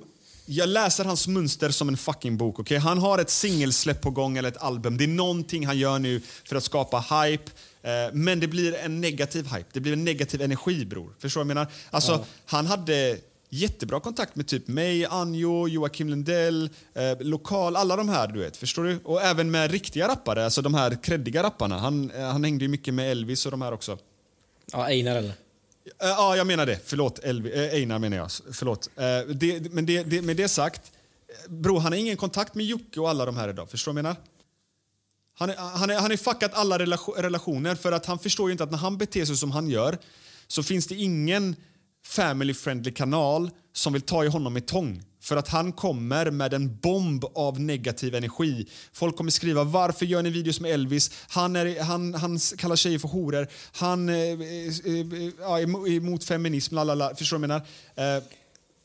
S3: jag läser hans mönster som en fucking bok. Okay? Han har ett singelsläpp på gång eller ett album. Det är någonting han gör nu för att skapa hype. Eh, men det blir en negativ hype. Det blir en negativ energi bror. Förstår jag menar? Alltså,
S1: Ja.
S3: han hade jättebra kontakt med typ mig, Anjo, Joakim Lundell, eh, Lokal, alla de här du vet. Förstår du? Och även med riktiga rappare, alltså de här kreddiga rapparna. Han, eh, han hängde ju mycket med Elvis och de här också.
S1: Ja, Einar eller?
S3: Eh, ja, jag menar det. Förlåt, Elvi, eh, Einar menar jag. Förlåt. Eh, det, men det, det, med det sagt, bro, han har ingen kontakt med Jocke och alla de här idag. Förstår du vad jag menar? Han, är- han, är- han har fuckat alla relationer för att han förstår ju inte att när han beter sig som han gör så finns det ingen family-friendly kanal som vill ta i honom i tång. För att han kommer med en bomb av negativ energi. Folk kommer skriva “Varför gör ni videos med Elvis? Han, är, han, han kallar tjejer för horor. Han eh, eh, eh, ja, är emo- är emot feminism.” lalala. Förstår du vad jag menar? Eh, det,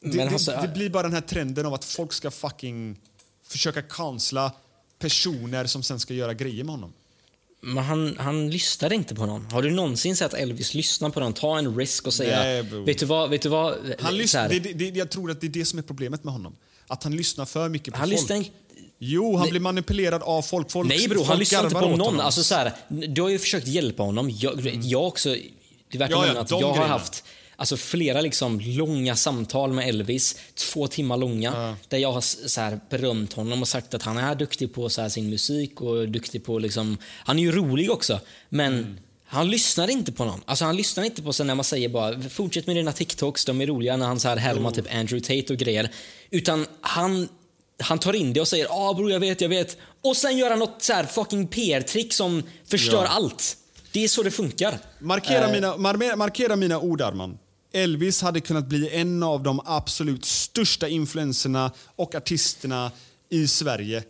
S1: Men
S3: det,
S1: alltså-
S3: det blir bara den här trenden av att folk ska fucking försöka cancella personer som sen ska göra grejer med honom.
S1: Men han, han lyssnade inte på någon. Har du någonsin sett Elvis lyssna på någon, ta en risk och säga
S3: Nej,
S1: vet du vad, vet du vad?
S3: Han lyssnar, det, det, jag tror att det är det som är problemet med honom. Att han lyssnar för mycket på
S1: Han
S3: folk.
S1: lyssnar
S3: Jo, han
S1: Nej.
S3: blir manipulerad av folk. folk
S1: Nej bror, han lyssnar inte på någon. Alltså, så här, du har ju försökt hjälpa honom. Jag, jag också, det verkar
S3: Ja, ja,
S1: att jag har
S3: grejerna.
S1: haft alltså, flera liksom, långa samtal med Elvis, två timmar långa, där jag har så här, berömt honom och sagt att han är duktig på så här, sin musik och duktig på liksom, han är ju rolig också, men
S3: Mm.
S1: Han lyssnar inte på någon. Alltså han lyssnar inte på sen när man säger bara fortsätt med dina TikToks, de är roliga när han så här härmar typ Andrew Tate och grejer. Utan han, han tar in det och säger ah bror jag vet, jag vet. Och sen gör han något så här fucking PR-trick som förstör
S3: Ja.
S1: allt. Det är så det funkar.
S3: Markera,
S1: Eh,
S3: mina, mar- markera mina ord, Arman. Elvis hade kunnat bli en av de absolut största influenserna och artisterna i Sverige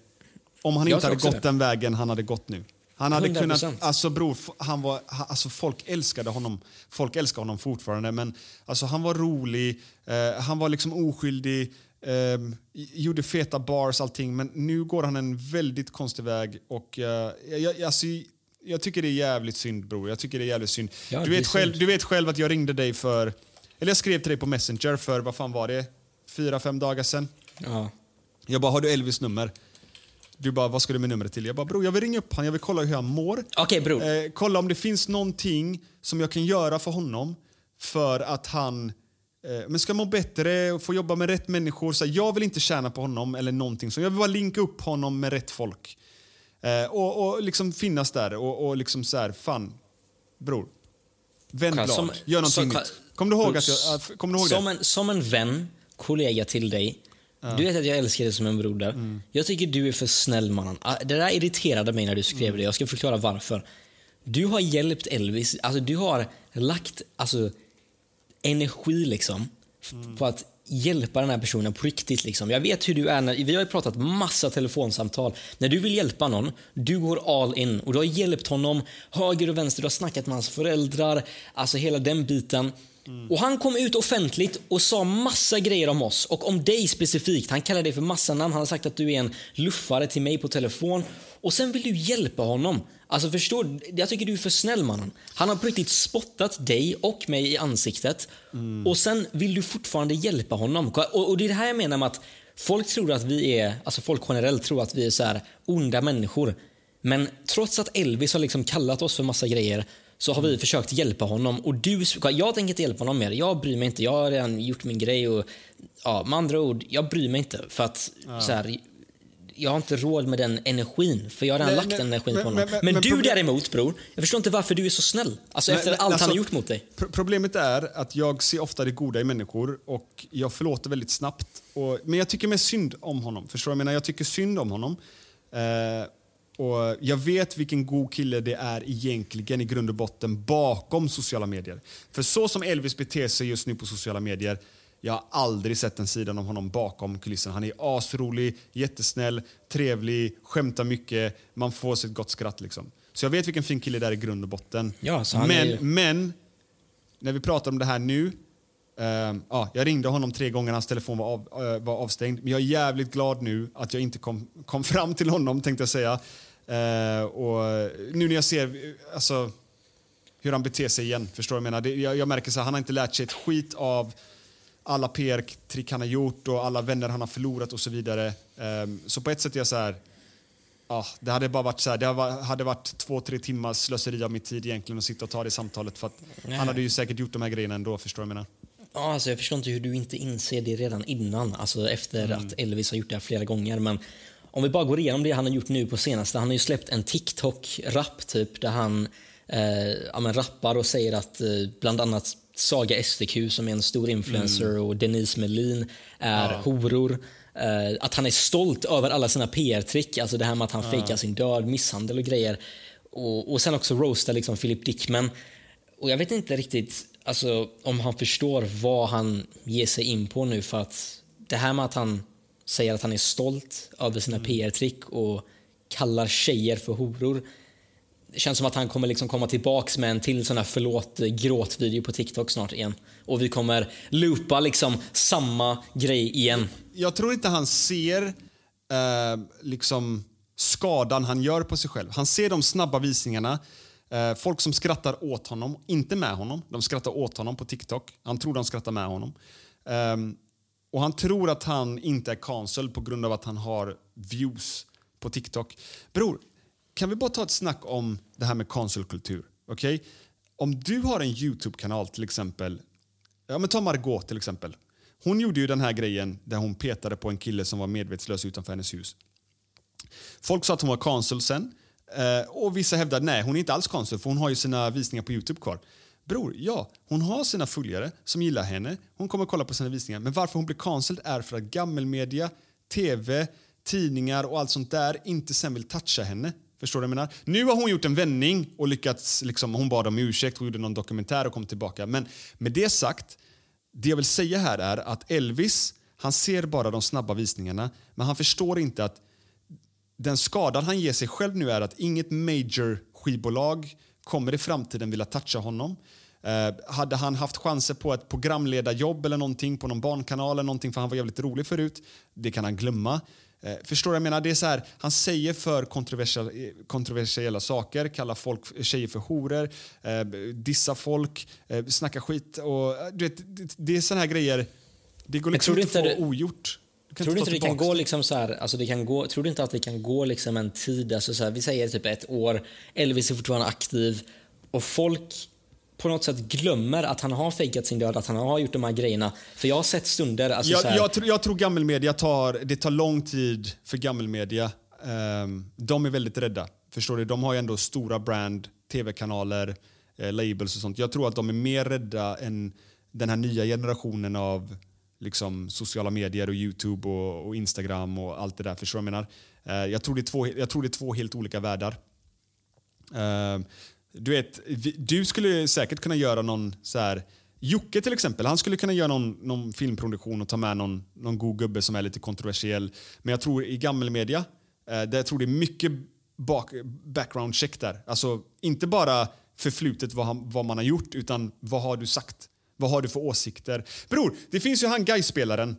S3: om han
S1: Jag
S3: inte hade gått
S1: det.
S3: den vägen han hade gått nu. Han hade
S1: 100%.
S3: kunnat, alltså bror, han var, alltså folk älskade honom. Folk älskar honom fortfarande, men alltså han var rolig, eh, han var liksom oskyldig, eh, gjorde feta bars, allting. Men nu går han en väldigt konstig väg och eh, jag, alltså, jag tycker det är jävligt synd bror. Jag tycker det är jävligt synd.
S1: Ja,
S3: du, vet själv,
S1: synd.
S3: du vet själv att jag ringde dig för, eller jag skrev till dig på Messenger för, vad fan var det? Fyra, fem dagar sedan.
S1: Ja.
S3: Jag bara, har du Elvis nummer? Du bara, vad ska du med numret till? Jag bara, bror jag vill ringa upp honom, jag vill kolla hur han mår.
S1: Okej bror.
S3: Eh, kolla om det finns någonting som jag kan göra för honom för att han eh, men ska må bättre och få jobba med rätt människor. Så här, jag vill inte tjäna på honom eller någonting. Så jag vill bara linka upp honom med rätt folk. Eh, och, och liksom finnas där och, och liksom så här, fan, bror. Vänd blad, gör någonting nytt. Kommer du ihåg, att jag, kommer du ihåg
S1: som
S3: det?
S1: En, som en vän, kollega till dig. Du vet att jag älskar dig som en broder.
S3: Mm.
S1: Jag tycker du är för snäll mannen. Ah, Det där irriterade mig när du
S3: Mm.
S1: skrev det. Jag ska förklara varför. Du har hjälpt Elvis. Alltså du har lagt alltså, energi liksom
S3: Mm.
S1: på att hjälpa den här personen på riktigt. Liksom. Jag vet hur du är. När, vi har ju pratat massa telefonsamtal. När du vill hjälpa någon, du går all in. Och Du har hjälpt honom höger och vänster. Du har snackat med hans föräldrar. Alltså hela den biten. Och Han kom ut offentligt och sa massa grejer om oss och om dig specifikt. Han kallade dig för massa namn. Han har sagt att du är en luffare till mig på telefon. Och sen vill du hjälpa honom. Alltså förstår? Jag tycker du är för snäll mannen. Han har på riktigt spottat dig och mig i ansiktet. Och sen vill du fortfarande hjälpa honom. Och, och det är det här jag menar med att folk tror att vi är, alltså folk generellt tror att vi är så här onda människor. Men trots att Elvis har liksom kallat oss för massa grejer så har vi försökt hjälpa honom. Och du, jag tänker inte hjälpa honom mer. Jag bryr mig inte. Jag har redan gjort min grej. Och, ja, med andra ord, jag bryr mig inte. För att så här, jag har inte råd med den energin. För jag har redan
S3: Nej,
S1: lagt den energin
S3: men-
S1: på honom.
S3: men-
S1: Men,
S3: men
S1: du
S3: problem-
S1: däremot bror, jag förstår inte varför du är så snäll. Alltså efter allt han
S3: alltså,
S1: har gjort mot dig.
S3: Pro- Problemet är att jag ser ofta det goda i människor och jag förlåter väldigt snabbt. Och, men jag tycker mest synd om honom. Förstår du? Jag menar, jag tycker synd om honom. Eh, och jag vet vilken god kille det är egentligen i grund och botten bakom sociala medier. För så som Elvis beter sig just nu på sociala medier jag har aldrig sett en sidan av honom bakom kulissen. Han är asrolig, jättesnäll, trevlig, skämtar mycket. Man får sig ett gott skratt. Liksom. Så jag vet vilken fin kille det är i grund och botten.
S1: Ja,
S3: men,
S1: är
S3: men, när vi pratar om det här nu. ehm, ja, jag ringde honom tre gånger, hans telefon var, av, eh, var avstängd. Men jag är jävligt glad nu att jag inte kom, kom fram till honom, tänkte jag säga. Eh, och nu när jag ser eh, alltså, hur han beter sig igen, förstår jag menar? Det, jag, jag märker så här, han har inte lärt sig ett skit av alla PR-trick han har gjort och alla vänner han har förlorat och så vidare. Ehm, så på ett sätt är jag så här, ja, det hade bara varit så här, det hade- varit två, tre timmars slöseri av min tid egentligen att sitta och ta det samtalet för att
S1: Nej.
S3: han hade ju säkert gjort de här grejerna ändå, förstår jag menar?
S1: Ja, alltså jag förstår inte hur du inte inser det redan innan, alltså efter
S3: Mm.
S1: att Elvis har gjort det här flera gånger. Men om vi bara går igenom det han har gjort nu på senaste. Han har ju släppt en TikTok-rap typ där han eh, ja, men rappar och säger att eh, bland annat Saga STQ som är en stor influencer
S3: Mm.
S1: och Denise Melin är
S3: Ja.
S1: horor. Eh, att han är stolt över alla sina PR-trick, alltså det här med att han
S3: Ja.
S1: fejkar sin död, misshandel och grejer. Och, och sen också roasta liksom Philip Dickman. Och jag vet inte riktigt alltså, om han förstår vad han ger sig in på nu för att det här med att han säger att han är stolt över sina PR-trick och kallar tjejer för horor. Det känns som att han kommer liksom komma tillbaks med en till sån här förlåt gråtvideo på TikTok snart igen. Och vi kommer loopa liksom samma grej igen.
S3: Jag tror inte han ser eh, liksom skadan han gör på sig själv. Han ser de snabba visningarna. Eh, folk som skrattar åt honom, inte med honom. De skrattar åt honom på TikTok. Han tror de skrattar med honom. Ehm, och han tror att han inte är cancelled på grund av att han har views på TikTok. Bror, kan vi bara ta ett snack om det här med cancelkultur? Okej? Om du har en YouTube-kanal till exempel. Ja, men ta Margot till exempel. Hon gjorde ju den här grejen där hon petade på en kille som var medvetslös utanför hennes hus. Folk sa att hon var cancel sen. Eh, och vissa hävdade nej, hon är inte alls cancel för hon har ju sina visningar på Youtube kvar. Bror, ja, hon har sina följare som gillar henne. Hon kommer kolla på sina visningar. Men varför hon blir cancelled är för att gammelmedia, tv, tidningar och allt sånt där inte sen vill toucha henne. Förstår du vad jag menar? Nu har hon gjort en vändning och lyckats, liksom, hon bad om ursäkt, hon gjorde någon dokumentär och kom tillbaka. Men med det sagt, det jag vill säga här är att Elvis, han ser bara de snabba visningarna, men han förstår inte att den skadan han ger sig själv nu är att inget major skivbolag kommer i framtiden vilja toucha honom. Eh, hade han haft chanser på ett programledarjobb eller någonting på någon barnkanal eller någonting för han var jävligt rolig förut, det kan han glömma. Eh, förstår jag menar? Det är så här, han säger för kontroversiella, kontroversiella saker, kallar folk, tjejer för horor, eh, dissar folk, eh, snackar skit. Och, eh, du vet, det, det är såna här grejer, det går liksom inte att få
S1: det-
S3: ogjort.
S1: Tror du inte det kan gå liksom så här, alltså det kan gå, tror du inte att det kan gå liksom en tid, alltså så här, vi säger typ ett år, Elvis är fortfarande aktiv och folk på något sätt glömmer att han har fejkat sin död, att han har gjort de här grejerna. För jag har sett stunder, alltså så
S3: jag,
S1: här,
S3: jag, tror- jag tror gammelmedia tar, det tar lång tid för gammelmedia. Um, de är väldigt rädda. Förstår du? De har ju ändå stora brand, tv-kanaler, eh, labels och sånt. Jag tror att de är mer rädda än den här nya generationen av liksom, sociala medier och Youtube och, och Instagram och allt det där. Förstår du vad jag menar? Eh, jag, tror det är två, jag tror det är två helt olika världar. Eh, du vet, vi- du skulle säkert kunna göra någon så här... Jocke till exempel, han skulle kunna göra någon, någon filmproduktion och ta med någon, någon god gubbe som är lite kontroversiell. Men jag tror i gammelmedia, eh, där jag tror det är mycket bak, background check där. Alltså inte bara förflutet vad, han, vad man har gjort, utan vad har du sagt? Vad har du för åsikter? Bror, det finns ju han Gais-spelaren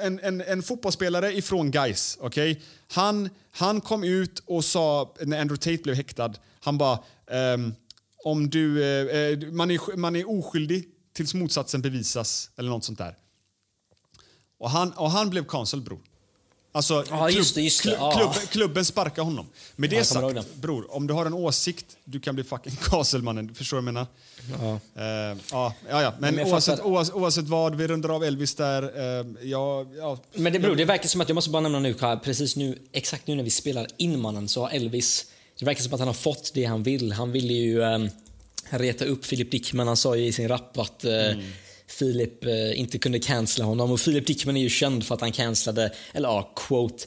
S3: en, en, en fotbollsspelare ifrån Gais, Okay? Han, han kom ut och sa, när Andrew Tate blev häktad, han bara ehm, om du, eh, eh, man, är, man är oskyldig tills motsatsen bevisas, eller något sånt där. Och han, och han blev cancelled, bror. Alltså,
S1: Ja, just det, just det.
S3: klubb,
S1: Ja.
S3: klubben, sparkar honom. Med det sagt, bror, om du har en åsikt, du kan bli fucking <laughs> Kaselmannen. Förstår du vad jag menar?
S1: Ja.
S3: Eh, ja. Men,
S1: Men
S3: oavsett, oavsett, oavsett vad, vi rundar av Elvis där. Eh, ja, ja.
S1: Men det, beror, det verkar som att, jag måste bara nämna nu, precis nu, exakt nu när vi spelar in mannen så har Elvis, det verkar som att han har fått det han vill. Han ville ju um, reta upp Philip Dickman, han sa ju i sin rap att eh, Philip eh, inte kunde cancella honom och Philip Dickman är ju känd för att han cancellade, eller ja, quote,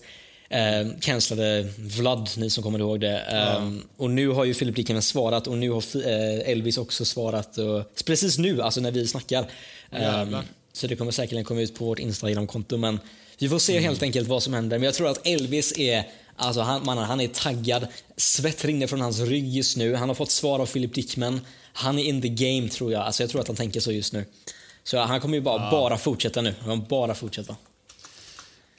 S1: eh, cancellade Vlad, ni som kommer ihåg det. Ehm, Och nu har ju Philip Dickman svarat och nu har eh, Elvis också svarat. Och, precis nu, alltså när vi snackar.
S3: Jävlar.
S1: så det kommer säkerligen komma ut på vårt Instagram-konto. Men vi får se helt enkelt vad som händer. Men jag tror att Elvis är Alltså han, mannen, han är taggad. Svett rinner från hans rygg just nu. Han har fått svar av Philip Dickman. Han är in the game tror jag. Alltså jag tror att han tänker så just nu. Så han kommer ju bara, bara fortsätta nu. Han kommer bara fortsätta.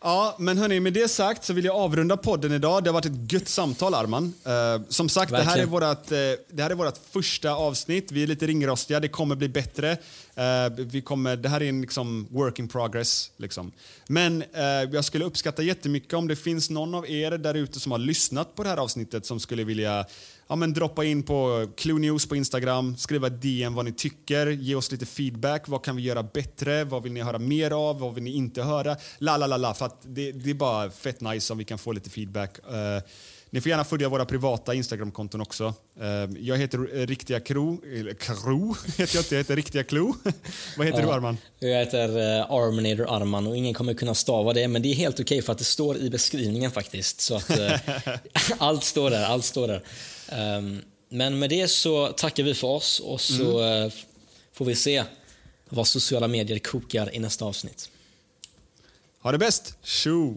S3: Ja, men hörni, med det sagt så vill jag avrunda podden idag. Det har varit ett gött samtal, Arman. Eh, som sagt, det här, är
S1: Verkligen.
S3: vårat, eh, det här är vårt första avsnitt. Vi är lite ringrostiga, det kommer bli bättre. Eh, vi kommer, det här är en liksom, work in progress. Liksom. Men eh, jag skulle uppskatta jättemycket om det finns någon av er där ute som har lyssnat på det här avsnittet som skulle vilja ja, men droppa in på Clue News på Instagram, skriva DM vad ni tycker, ge oss lite feedback. Vad kan vi göra bättre? Vad vill ni höra mer av? Vad vill ni inte höra? La, la, la, la. För att det, det är bara fett nice om vi kan få lite feedback. Uh, ni får gärna följa våra privata Instagramkonton också. Eh, jag heter eh, Riktiga Kro. Eller Kro <laughs> heter jag inte, jag heter Riktiga Klo. <laughs> vad heter du
S1: Ja.
S3: Arman?
S1: Jag heter uh, Arminator Arman och ingen kommer kunna stava det men det är helt okej för att det står i beskrivningen faktiskt. Så att eh, <laughs> allt står där, allt står där. Ehm, men med det så tackar vi för oss och så eh, får vi se vad sociala medier kokar i nästa avsnitt.
S3: Ha det bäst! Tjo!